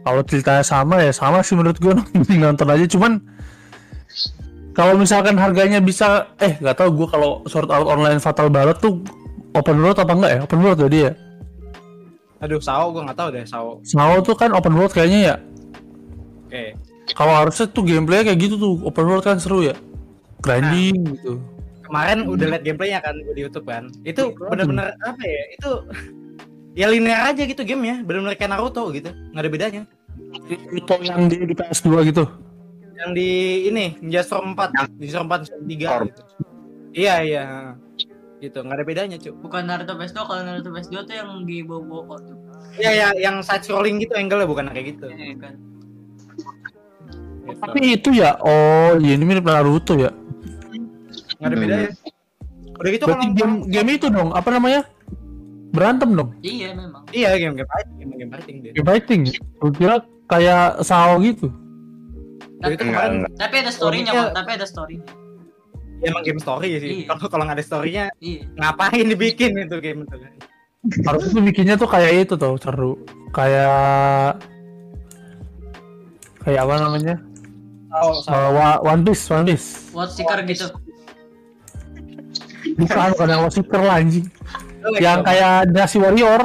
Kalau ceritanya sama ya sama sih menurut gue *laughs* nonton aja cuman kalau misalkan harganya bisa eh nggak tahu gue kalau Sword Art Online Fatal Ballad tuh open world apa enggak ya open world jadi ya Aduh, Sao gua nggak tahu deh, Sao. Sao tuh kan open world kayaknya ya Oke. kalau harusnya tuh gameplaynya kayak gitu tuh open world kan seru ya grinding gitu Kemarin udah liat gameplaynya kan gua di YouTube kan. Itu Iya, bener-bener apa ya? Itu ya linear aja gitu gamenya, bener-bener kayak Naruto gitu. Nggak ada bedanya. itu yang di, di PS2 gitu Yang di ini Ninja Storm 4, Ninja Storm 4 Storm 3 Storm. gitu. Iya, iya. Gitu, nggak ada bedanya, Cuk. bukan Naruto PS2 kalau Naruto PS2 tuh yang di Bobo tuh Iya, ya, yang side scrolling gitu angle-nya bukan kayak gitu. Iya kan Gitu. Tapi itu ya oh iya ini mirip Naruto ya. Nggak ada bedanya. Udah gitu berarti kalau game game itu dong apa namanya? Berantem dong? Iya memang. Iya, game-game fighting, game-game fighting dia. game fighting gue kira kayak Sao gitu. Udah itu Enggak, kemarin. enggak. tapi ada storynya tapi ada storynya. Ya, emang game story sih. Iya. Kalau kalau nggak ada story-nya iya. ngapain dibikin itu game itu? Harusnya tuh bikinnya tuh kayak itu tuh seru. Kayak kayak apa namanya Oh, Uh, One Piece One Piece What Seeker gitu *laughs* bukan bukan yang Seeker lah anjing Oh, yang kayak Dynasty Warrior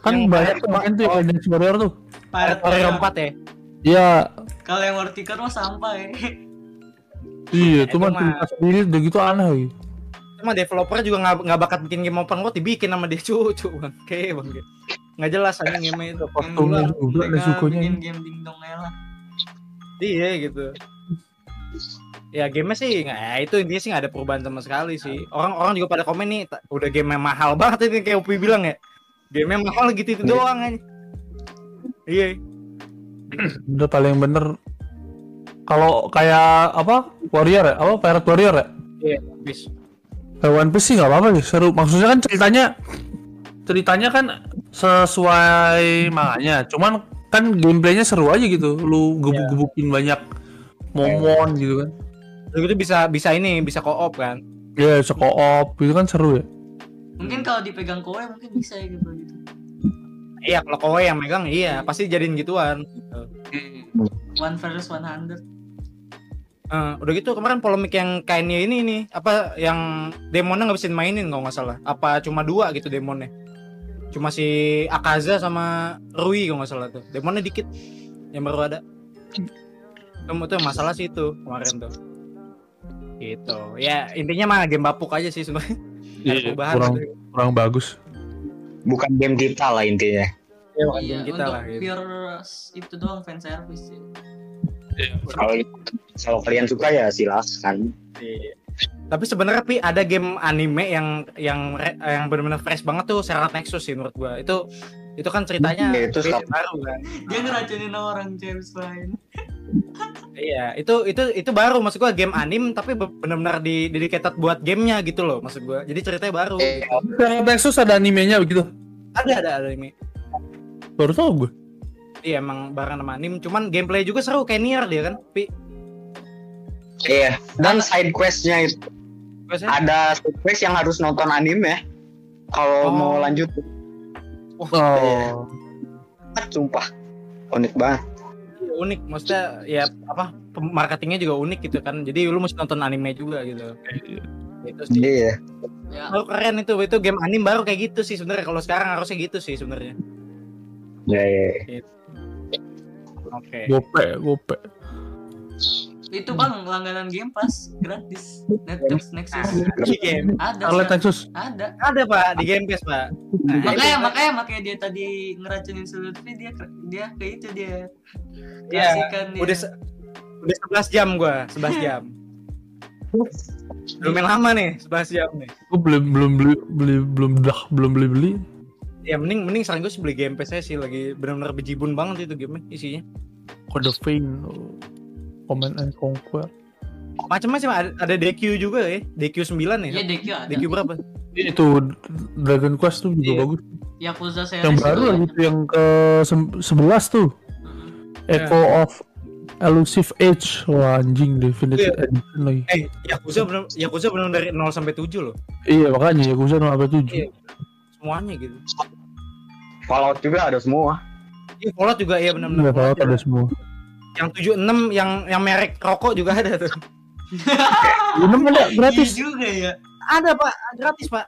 kan Yang banyak Pirate tuh main tuh yang kayak Dynasty Warrior tuh Pirate Warrior 4 ya. Iya Kalau yang horticulture mah sampah ya. Iya, *laughs* Itu cuma mah- cerita sendiri udah gitu aneh. Cuma developer juga nggak nggak bakat bikin game open world dibikin sama dia *laughs* cucu bang. Oke bang. Nggak jelas aja game itu. Nih Mereka sukunya. bikin game dingdong lah. Iya gitu. Ya gamenya sih nggak, ya itu intinya sih nggak ada perubahan sama sekali sih. Orang-orang juga pada komen nih, udah game mahal banget ini kayak Upi bilang ya. Game mahal gitu itu doang aja. Iya. Udah paling bener kalau kayak apa warrior ya apa pirate warrior ya Iya, bis. kayak One Piece sih nggak apa-apa sih seru maksudnya kan ceritanya ceritanya kan sesuai manganya cuman kan gameplaynya seru aja gitu lu gebuk-gebukin banyak momon gitu kan Terus itu bisa bisa ini, bisa co-op kan. ya yeah, op itu kan seru ya Mungkin kalau dipegang kowe mungkin bisa ya gitu gitu. Iya, kalau kowe yang megang iya, pasti jadiin gituan. Gitu. One versus one hundred. Eh, udah gitu kemarin polemik yang kainnya ini nih apa yang demonnya nggak bisa mainin kalau nggak salah apa cuma dua gitu demonnya cuma si Akaza sama Rui kalau nggak salah tuh demonnya dikit yang baru ada kamu tuh yang masalah sih itu kemarin tuh gitu ya intinya mah game bapuk aja sih sebenarnya perubahan kurang gitu. kurang bagus Bukan game kita lah intinya. Ya, bukan Iya, game kita untuk lah gitu. pure itu doang fan service sih. Kalau kalau kalian suka ya silahkan. Iya. Tapi sebenarnya pi ada game anime yang yang yang benar-benar fresh banget tuh Seraph Nexus sih menurut gua. Itu itu kan ceritanya Iya, itu baru kan. Dia ngeracunin orang James lain. *laughs* Iya, itu itu itu baru maksud gua game anim tapi be- benar-benar di dedicated buat gamenya gitu loh maksud gua. Jadi ceritanya baru. Eh, gitu. Seraph Nexus ada animenya begitu Ada ada ada anime. baru tau gue Iya emang bareng sama anim, cuman gameplay juga seru kayak Nier dia kan. Pi. Iya. Dan side questnya itu sih- ada side quest yang harus nonton anime. Kalau Oh. mau lanjut, oh sumpah unik banget. unik maksudnya ya apa marketingnya juga unik gitu kan. Jadi lu mesti nonton anime juga gitu. Itu sih. Iya. Ya, Baru keren itu itu game anim baru kayak gitu sih sebenarnya kalau sekarang harusnya gitu sih sebenarnya. Ya, ya. Oke. gope gope itu bang langganan Game Pass gratis. Netflix Nexus. Di game. Ada. Scarlet Scar- Nexus Ada. Ada Pak di Game Pass Pak. Nah, makanya makanya makanya dia tadi ngeracunin si Lutfi dia dia kayak itu dia kasihkan dia udah se- udah 11 jam gua, 11 jam. Lumayan lama nih, 11 jam nih. gue belum belum beli beli belum dah belum beli beli Ya mending mending sekarang gue sih beli Game Pass aja sih lagi benar-benar bejibun banget itu game isinya. Code of Pain. Command and Conquer Macam-macam ada, ada DQ juga ya, DQ 9 ya. Iya DQ ada DQ berapa? itu Dragon Quest tuh juga Iya. bagus Yakuza series yang baru tuh yang ke sem- 11 tuh Hmm. Echo of Elusive Age wah anjing Definitive Iya. Edition lagi Eh, Yakuza benar Yakuza benar dari 0 sampai 7 loh. iya makanya Yakuza 0 sampai 7 Iya. Semuanya gitu. Fallout juga ada semua. Iya, Fallout juga iya benar-benar. Iya, Fallout ada semua Yang 76 yang yang merek rokok juga ada tuh. Ini ada *laughs* Iya gratis juga ya Ada Pak, gratis Pak.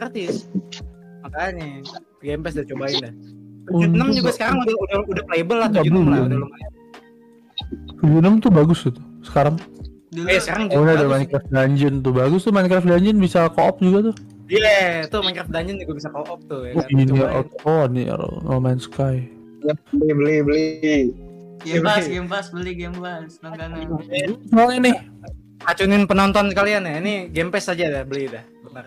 Gratis. Makanya Game Pass udah cobain dah. 76 juga sekarang udah udah udah playable lah Nggak 76 lah belum. udah lumayan. 76 tuh bagus tuh sekarang dulu Eh sekarang oh, ada. Minecraft Dungeon tuh bagus tuh Minecraft Dungeon bisa co-op juga tuh Iya, tuh Minecraft Dungeon juga bisa co-op tuh ya oh, kan. ini oh ini No Man's Sky Beli beli beli. Game Pass Game Pass beli Game Pass langganan soalnya nih Racunin penonton sekalian ya. Ini Game Pass aja dah beli dah. Benar.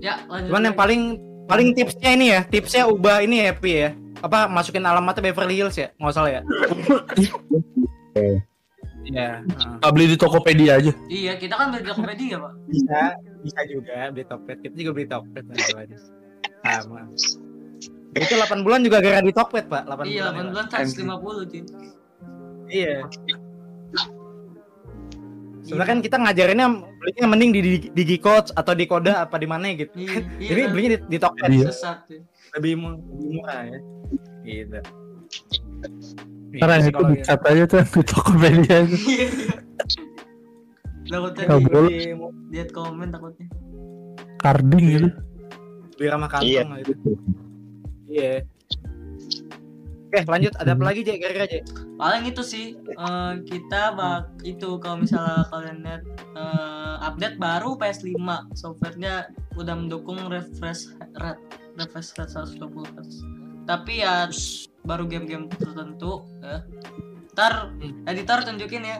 ya lanjut Cuman yang paling paling tipsnya ini ya, tipsnya ubah ini ya Pi ya. Apa masukin alamatnya Beverly Hills ya? Nggak salah ya. Iya. heeh. nggak beli di Tokopedia aja iya kita kan beli Tokopedia pak bisa bisa juga beli Tokped. Kita juga beli Tokped nanti aja. Sama. Itu 8 bulan juga gara di Tokped, Pak. 8 iya bulan. 8 ya, bulan Pak. 150 cuy Iya. Sebenarnya kan kita ngajarinnya belinya mending di, di, di Gcodes atau di Koda apa di mana gitu. iya *laughs* iya Jadi kan? belinya di, di Tokped Iya. lebih, mu- lebih murah ya. Gitu. karena Gitu sih itu kalau di chat aja tuh di Tokopedia itu iya *laughs* iya takutnya di, lihat komen takutnya carding gitu beli ramah Iya. kantong gitu. Iya. Oke, lanjut ada apa lagi, Jek? Kira-kira, Jek. Paling itu sih uh, kita bak itu kalau misalnya kalian lihat uh, update baru PS5 softwarenya udah mendukung refresh rate refresh rate 120 Hz. Tapi ya baru game-game tertentu ya. Ntar hmm. editor tunjukin ya.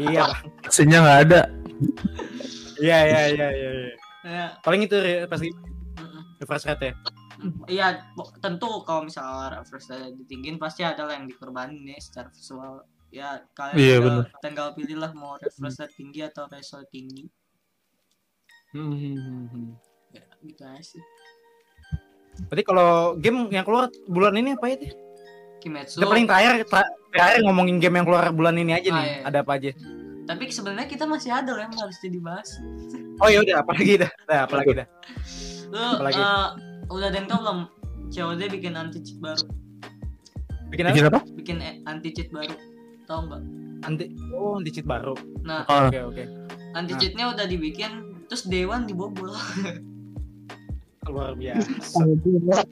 iya, sinyal nggak ada. Iya, iya, iya, iya. iya. Ya. Paling itu PS5 Refresh rate ya hmm, iya tentu kalau misalnya refresh rate ditinggin pasti ada lah yang dikorbanin nih secara visual ya kalian iya, tinggal, bener. tinggal pilih lah mau hmm. refresh rate tinggi atau resol tinggi hmm, hmm. ya, gitu aja sih berarti kalau game yang keluar bulan ini apa itu Kimetsu. Udah paling terakhir terakhir ngomongin game yang keluar bulan ini aja ah, nih. Iya, iya. Ada apa aja? Tapi sebenarnya kita masih ada loh yang harus jadi bahas. Oh ya udah, apalagi dah. Nah, apalagi dah. *laughs* Lu Apalagi? eh, udah ada yang tau belum? COD bikin anti cheat baru. Bikin apa? Bikin apa? Bikin eh, anti cheat baru. Tahu nggak? Anti Oh, anti cheat baru. Nah, Ah, Oke, oke. anti Nah. cheatnya udah dibikin terus Dewan dibobol. *laughs* Luar biasa. *laughs*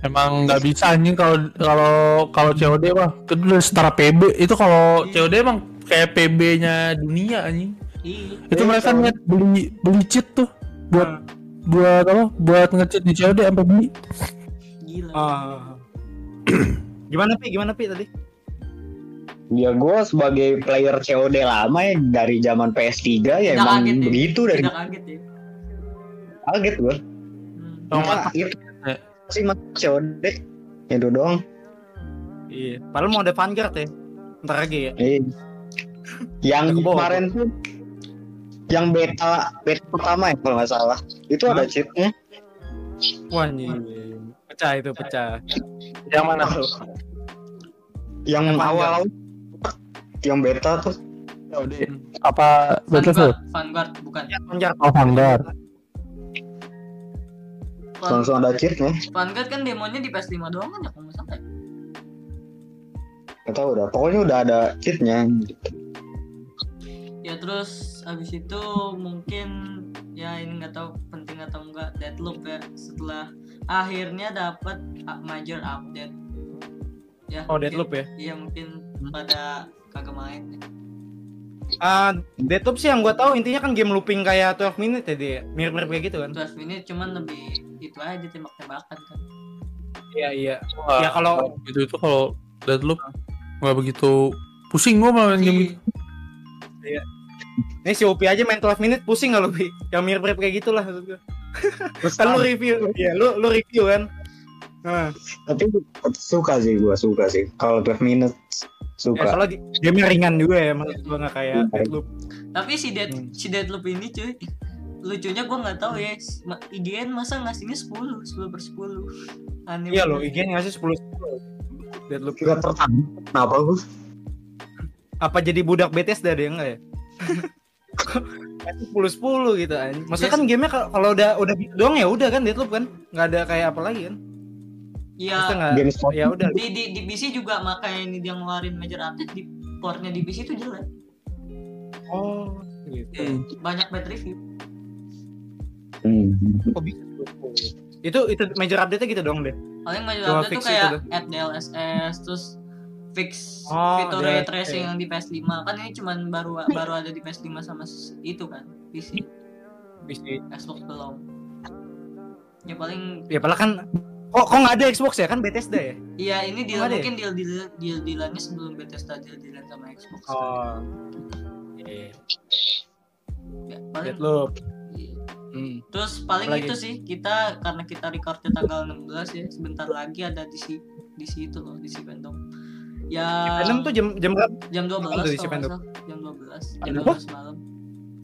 emang nggak bisa anjing kalau kalau kalau COD mah itu udah setara PB itu kalau Iya. COD emang kayak PB-nya dunia anjing Iya. itu Iya, mereka kalau- niat beli beli cheat tuh buat Ah. Buat apa buat ngecheat di COD sampai beli Gila. Ah. *clears throat* Gimana Pi? Gimana Pi tadi? Ya gue sebagai player COD lama ya dari zaman PS3 ya Tidak emang kaget ya. begitu dari Tidak kaget ya. kaget gue. Hmm. Oh, Cuma itu sih mas COD itu doang. Iya. Padahal mau ada Vanguard ya. Ntar lagi ya. Eh. *laughs* Yang kemarin tuh yang beta beta pertama ya kalau nggak salah itu ada cheatnya. Wah, anjing. Pecah itu, pecah. yang mana Yang Yang awal yang beta tuh apa Battlefield Vanguard, Vanguard bukan. Vanguard. oh Vanguard Van- langsung ada cheatnya. Vanguard kan demonya di PS5 doang kan ya kalau nggak salah. ya? Gak tau udah. Pokoknya udah ada cheatnya. Ya terus abis itu mungkin ya ini nggak tahu penting atau enggak Deadloop ya setelah akhirnya dapat uh, major update. Ya. Oh, Deadloop ya. Iya mungkin pada kagak main. ya. Ah, Deadloop sih yang gua tahu intinya kan game looping kayak 12 minute ya dia. Mirip-mirip kayak gitu kan. 12 menit cuman lebih itu aja tembak-tembakan kan. Iya, iya. Wah, Ya, kalau- gitu itu kalau Deadloop nggak begitu pusing gua malah main game gitu. Ini si Upi aja main 12 minute pusing gak lu, Pi? Yang mirip-mirip kayak gitulah maksud gua. kan lu review. Iya, lu lu review kan. Nah, Tapi suka sih gua suka sih. Kalau 12 minutes ya, suka. soalnya di- game ringan juga ya maksud gua nggak kayak Hmm. Deadloop. Tapi si Dead Hmm. si Deadloop ini cuy lucunya gua nggak tahu ya IGN masa ngasihnya 10 10 per 10 aneh Iya lo, banget. IG ngasih 10 10. Deadloop. Gak tertarik. Kenapa gua? Apa jadi budak Bethesda deh enggak ya? 10 10 gitu anjing. Maksudnya Yes. kan gamenya kalau kalau udah udah gitu doang ya udah kan Deadloop kan. Enggak ada kayak apa lagi kan. Iya ya udah. di, di di PC juga makanya ini dia ngeluarin major update di portnya di PC itu jelek Oh, gitu. banyak bad review Hmm. Kok bisa 10? Itu itu major update-nya gitu dong deh. paling major Cuma update tuh kayak add DLSS terus fix Oh, fitur ray DLSS. tracing yang di PS5 kan ini cuman baru baru ada di PS5 sama itu kan PC Bisa. Xbox belum ya paling Ya padahal kan kok kok nggak ada Xbox ya kan Bethesda ya? Iya ini deal ya? mungkin deal deal deal dealannya sebelum Bethesda deal dealan sama Xbox. Oh. Iya. Ya, paling Deadloop. iya. Hmm. Terus paling Apalagi? itu sih kita karena kita recordnya tanggal 16 ya sebentar lagi ada di si di situ loh di si fandom. Ya Venom tuh jam jam berapa? jam 12 Apa tuh di si kalau nggak fandom? salah. jam 12 jam Apa? 12 malam.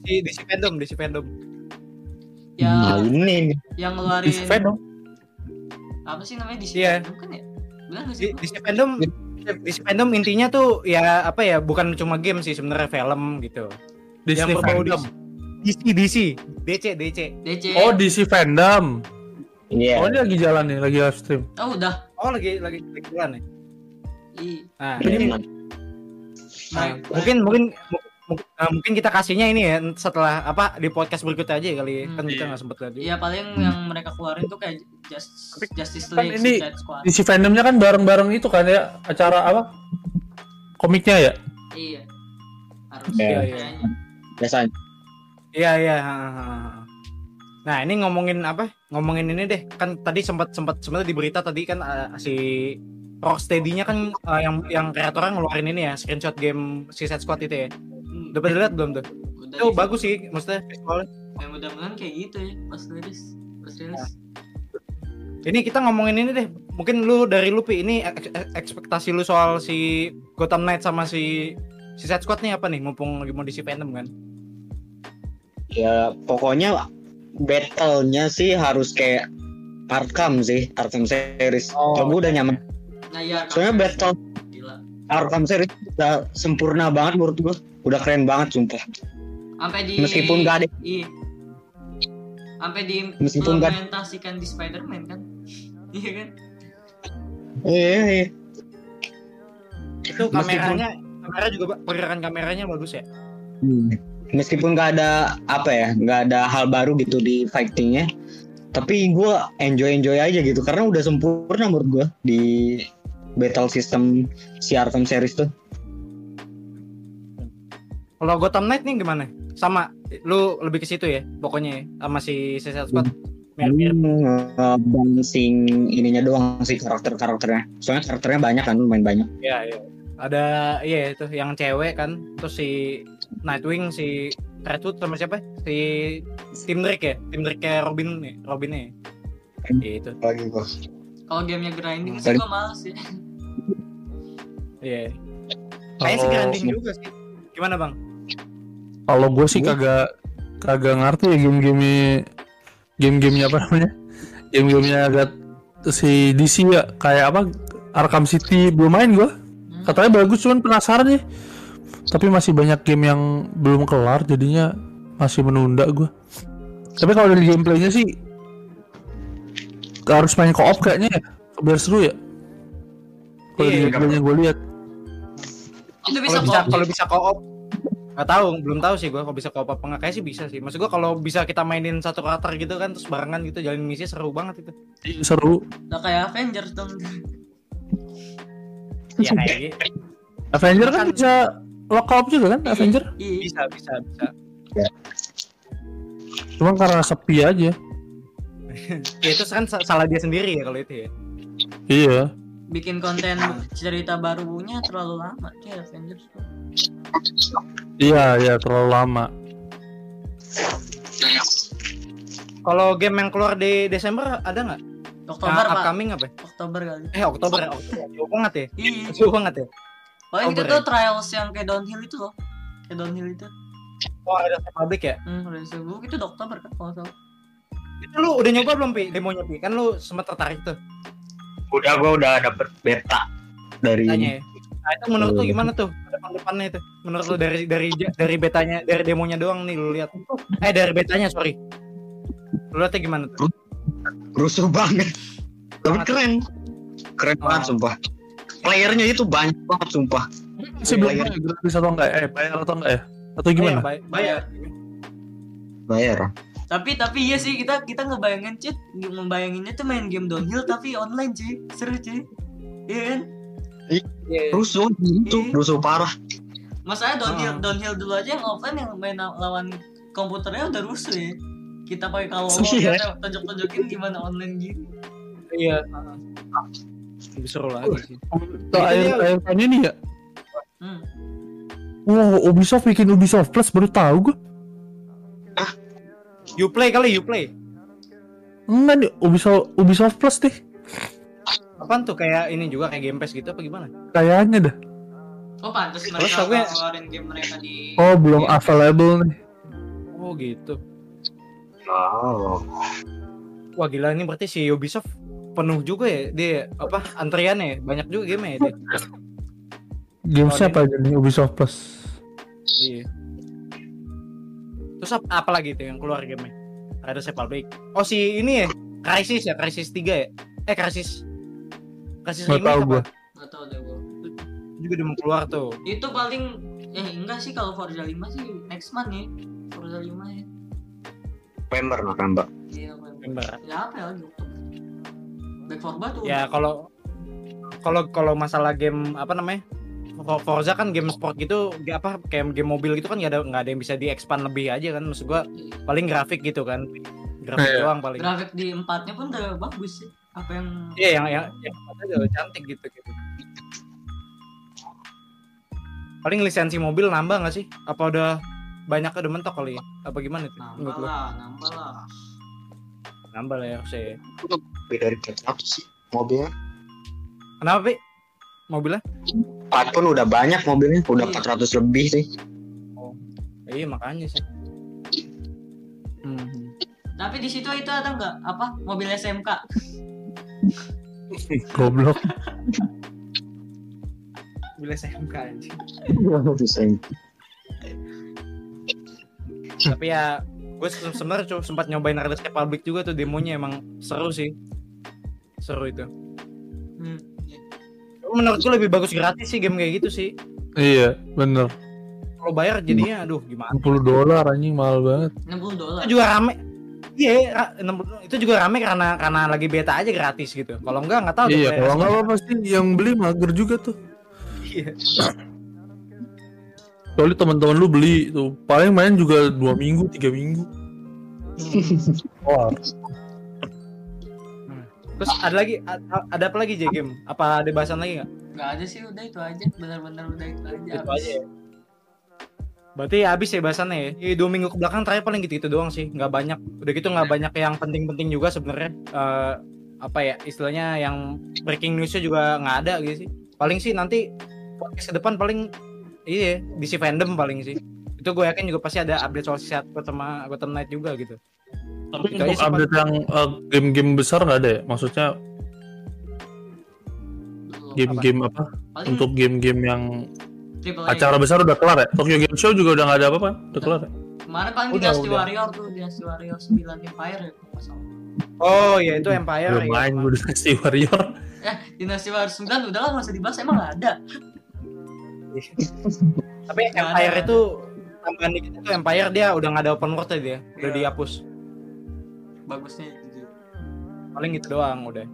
Di di si fandom, di si fandom. Ya Nah, ini yang Di ngeluarin Venom. apa sih namanya di si Iya. fandom kan ya? Di, sih? di si fandom di si fandom intinya tuh ya apa ya bukan cuma game sih sebenarnya film gitu. Disney yang berbau Fandom. DC DC DC DC. DC. Oh DC Fandom. Iya. Oh ini lagi jalan nih, lagi live stream. Oh udah. Oh lagi lagi lagi jalan nih. Ih, Nah, ini nah, mungkin mungkin mungkin, uh, mungkin kita kasihnya ini ya setelah apa di podcast berikutnya aja kali ya. Hmm. kan kita Iya. nggak sempet tadi Iya paling yang mereka keluarin tuh kayak Just, Tapi Justice kan League, ini- Suicide Squad. Isi fandomnya kan bareng-bareng itu kan ya acara apa? Komiknya ya. Iya. Harus Iya, iya. Biasanya. iya iya nah ini ngomongin apa ngomongin ini deh kan tadi sempat sempat sebenarnya di berita tadi kan uh, si Rocksteady-nya kan uh, yang yang kreatornya ngeluarin ini ya screenshot game Suicide Squad itu ya Hmm, udah pada lihat belum tuh udah itu bagus sih maksudnya visualnya Ya mudah-mudahan kayak gitu ya pas rilis. Pas rilis. Ini kita ngomongin ini deh. Mungkin lu dari lu Pi, ini ek- ek- ekspektasi lu soal si Gotham Knight sama si Suicide Squad nih apa nih mumpung lagi mau diisi fandom kan? Ya pokoknya battle-nya sih harus kayak Arkham sih, Arkham series. Oh, Kalau gue udah nyaman. Nah iya. Soalnya battle Gila. Arkham series udah sempurna banget menurut gue. Udah keren banget sumpah. Sampai di Meskipun gak ada Iya. Sampai di Meskipun gak- implementasikan di Spider-Man kan. *laughs* Iya kan? Iya, iya. Itu Meskipun- kameranya kamera juga pergerakan kameranya bagus ya. Hmm. Meskipun nggak ada apa ya, nggak ada hal baru gitu di fightingnya, tapi gue enjoy enjoy aja gitu karena udah sempurna menurut gue di battle system si Arkham series tuh. Kalau Gotham Knight nih gimana? Sama lu lebih ke situ ya pokoknya ya sama si Suicide Squad. Mirip-mirip. Hmm, balancing ininya doang sih karakter karakternya. Soalnya karakternya banyak kan, lumayan banyak. Iya, iya. Ada iya itu yang cewek kan, terus si Nightwing, si Redwood sama siapa? Si Tim Drake ya? Tim Drake kayak Robin nih, Robin nih. Iya itu. Lagi gue. Kalau gamenya grinding sih gua males ya. Iya. Kayaknya sih grinding juga sih. Gimana bang? Kalau gue sih kagak kagak ngerti ya game-game game-gamenya apa namanya? Game-gamenya agak si DC ya kayak apa? Arkham City belum main gue. Hmm. Katanya bagus cuman penasaran ya. Tapi masih banyak game yang belum kelar jadinya masih menunda gue. Tapi kalau dari gameplaynya sih harus main co-op kayaknya ya. Biar seru ya. Kalau Iya, di gameplaynya gue lihat. Itu bisa Kalau bisa kok. kalau bisa co-op nggak tahu belum tahu sih gua kalau bisa co-op apa enggak kayak sih bisa sih maksud gua kalau bisa kita mainin satu karakter gitu kan terus barengan gitu jalan misi seru banget itu Seru. Udah kayak Avengers dong. ya kayak gitu Avenger kan Kan- bisa lock up juga kan Avenger? Iya. bisa bisa bisa Cuma karena sepi aja. *laughs* ya itu kan sa- salah dia sendiri ya kalau itu ya Iya. Bikin konten cerita barunya terlalu lama kayak Avengers tuh. Iya, iya terlalu lama. kalau game yang keluar di Desember ada nggak Oktober pak. upcoming apa Oktober kali. eh Oktober ya Oktober jauh banget ya Iya. jauh banget ya Paling itu tuh ya? trials yang kayak downhill itu loh. Kayak downhill itu. oh ada public ya Hmm, udah sebelum itu Oktober kan kalau nggak salah. itu lu udah nyoba belum pi demonya pi kan lu sempat tertarik tuh Udah gue udah dapet beta dari tanya ya nah itu menurut lu gimana tuh depan depannya itu menurut lu dari dari dari betanya dari demonya doang nih lu lihat eh dari betanya sorry lu lihatnya gimana tuh rusuh banget. Tapi Banget. keren. Keren banget Oh. sumpah. Playernya itu banyak banget sumpah. Masih belum Bayar. tahu ya, gratis atau enggak? Eh, bayar atau enggak ya? Atau gimana? Bayar, bayar. Bayar. Tapi tapi iya sih kita kita ngebayangin cut ngebayanginnya tuh main game downhill tapi online cuy. Seru cuy. Iya kan? Iya. Rusuh itu, Iya. rusuh parah. Masanya downhill Ah. downhill dulu aja yang offline yang main lawan komputernya udah rusuh ya. Kita pakai kalau *laughs* Iya. kita tunjuk-tunjukin gimana online gitu. Iya. Lebih seru lagi sih. Tahun ini ya? Hmm. Wow, Ubisoft bikin Ubisoft Plus baru tahu gue. You play kali, you play. Enggak nih, Ubisoft Ubisoft Plus deh. Apaan tuh kayak ini juga kayak Game Pass gitu apa gimana? Kayaknya dah. Oh pantas Terus mereka aku ya- keluarin game mereka di Oh, belum Iya. available nih. Oh gitu. Oh. Wah gila ini berarti si Ubisoft penuh juga ya dia apa antriannya ya? banyak juga game ya dia. Gamesnya Oh, apa aja nih Ubisoft Plus? Iya. Terus apa, apa lagi tuh yang keluar game Ada Sepal Break. Oh si ini ya Crisis ya Crisis 3 ya? Eh Crisis Crisis Nggak tahu gua. apa? Nggak tahu deh gua. Juga udah mau keluar tuh. Itu paling eh enggak sih kalau Forza 5 sih next month ya Forza 5 ya November November iya November. November. ya apa ya lagi Oktober Back for Blood tuh Ya kalau kalau kalau masalah game apa namanya? For- Forza kan game sport gitu, apa kayak game mobil gitu kan nggak ada nggak ada yang bisa di-expand lebih aja kan. Maksud gua paling grafik gitu kan. Grafik Iya. doang paling. grafik di empatnya pun udah bagus sih apa yang Iya yang yang yang ada udah cantik gitu gitu. Paling lisensi mobil nambah nggak sih? Apa udah banyak udah mentok kali ya? Apa gimana tuh? nambah lah nambah lah Nambah lah ya harusnya ya. lebih dari 400 sih mobilnya Kenapa, Pi? Mobilnya? Empat pun udah banyak mobilnya udah Iya. 400 lebih sih Iya makanya sih. Hmm. tapi di situ itu ada nggak apa mobil SMK *laughs* Goblok. Mobil SMK anjing. Bisa. tapi ya gue se- sebenarnya cuma sempat nyobain Riders Republic juga tuh demonya emang seru sih seru itu hmm. Menurut gue lebih bagus gratis sih game kayak gitu sih Iya, bener. kalau bayar jadinya aduh gimana 60 dolar anjing mahal banget. 60 dolar itu juga rame iya ra- 60 itu juga rame karena karena lagi beta aja gratis gitu kalau enggak nggak tahu Iya, kalau enggak apa pasti yang beli mager juga tuh. Iya. Kecuali teman-teman lu beli tuh, paling main juga dua minggu, tiga minggu. Wah, terus ada lagi ada apa lagi J game? Apa ada bahasan lagi nggak? Nggak ada sih udah itu aja. Benar-benar udah itu aja. Itu habis. aja ya. Berarti habis ya bahasannya ya. Iya, dua minggu ke belakang terakhir paling gitu gitu doang sih. Nggak banyak. Udah gitu nggak banyak yang penting-penting juga sebenarnya. Eh, apa ya istilahnya yang breaking newsnya juga nggak ada gitu sih. Paling sih nanti podcast ke depan paling iya DC fandom paling sih. Itu gue yakin juga pasti ada update soal sehat sama Gotham Knight juga gitu tapi untuk update yang eh, game-game besar nggak ada ya? Maksudnya game-game apa? Paling Untuk game-game yang triple A. acara besar udah kelar ya? Tokyo Game Show juga udah nggak ada apa-apa, udah kelar ya? kemarin paling Udah, Dynasty udah. Warrior tuh Dynasty Warrior 9 Empire ya kalau nggak salah. oh ya itu Empire Belum ya main gue *laughs* Dynasty Warrior. *laughs* eh Dynasty Warrior 9 udahlah nggak usah dibahas emang nggak ada tapi. Empire itu tambahan dikit itu Empire dia udah nggak ada open world ya dia udah Iya. dihapus bagusnya paling itu doang udah.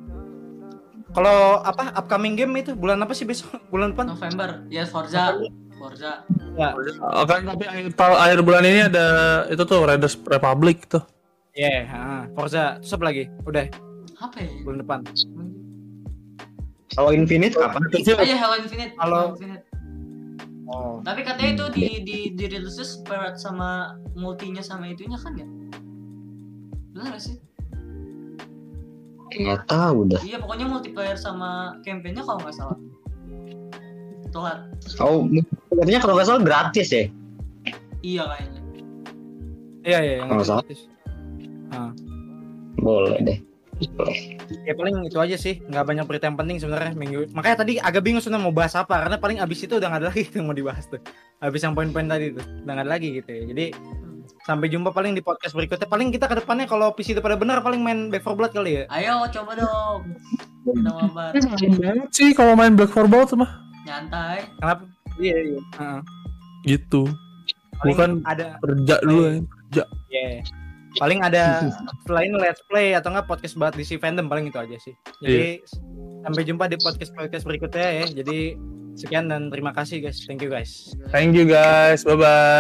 Kalau apa upcoming game itu bulan apa sih besok? *laughs* Bulan depan? November. Ya Forza. Forza. Ya. Oh, kan tapi akhir, ta- akhir bulan ini ada itu tuh Raiders Republic tuh. ya yeah, Forza. Terus apa lagi? Udah. Apa ya? Bulan depan. Kalau Infinite kapan oh iya Halo Infinite. Halo. Halo Infinite. Oh. Tapi katanya itu di di di separat sama multinya sama itunya kan ya benar nggak sih? Nggak tahu dah. Iya pokoknya multiplayer sama campaignnya kalau nggak salah. Telat oh sebenarnya kalau nggak salah gratis ya? Iya kayaknya. Iya iya yang Kalau salah. gratis. boleh deh. Ya paling itu aja sih. Nggak banyak berita yang penting sebenarnya minggu makanya tadi agak bingung sebenarnya mau bahas apa karena paling abis itu udah nggak ada lagi *laughs* yang mau dibahas tuh. Abis yang poin-poin tadi tuh udah nggak ada lagi gitu ya. Jadi sampai jumpa paling di podcast berikutnya. Paling kita ke depannya kalau PC itu pada benar paling main Back 4 Blood kali ya. Ayo coba dong. Kita mabar banget sih kalau main Black 4 Blood mah. Nyantai. Kenapa? Iya iya. Heeh. gitu. Paling Bukan ada kerja dulu ya. ya paling ada *laughs* selain let's play atau enggak podcast buat DC fandom paling itu aja sih. Jadi sampai jumpa di podcast podcast berikutnya ya. Jadi sekian dan terima kasih guys. Thank you guys. Thank you guys. Bye bye.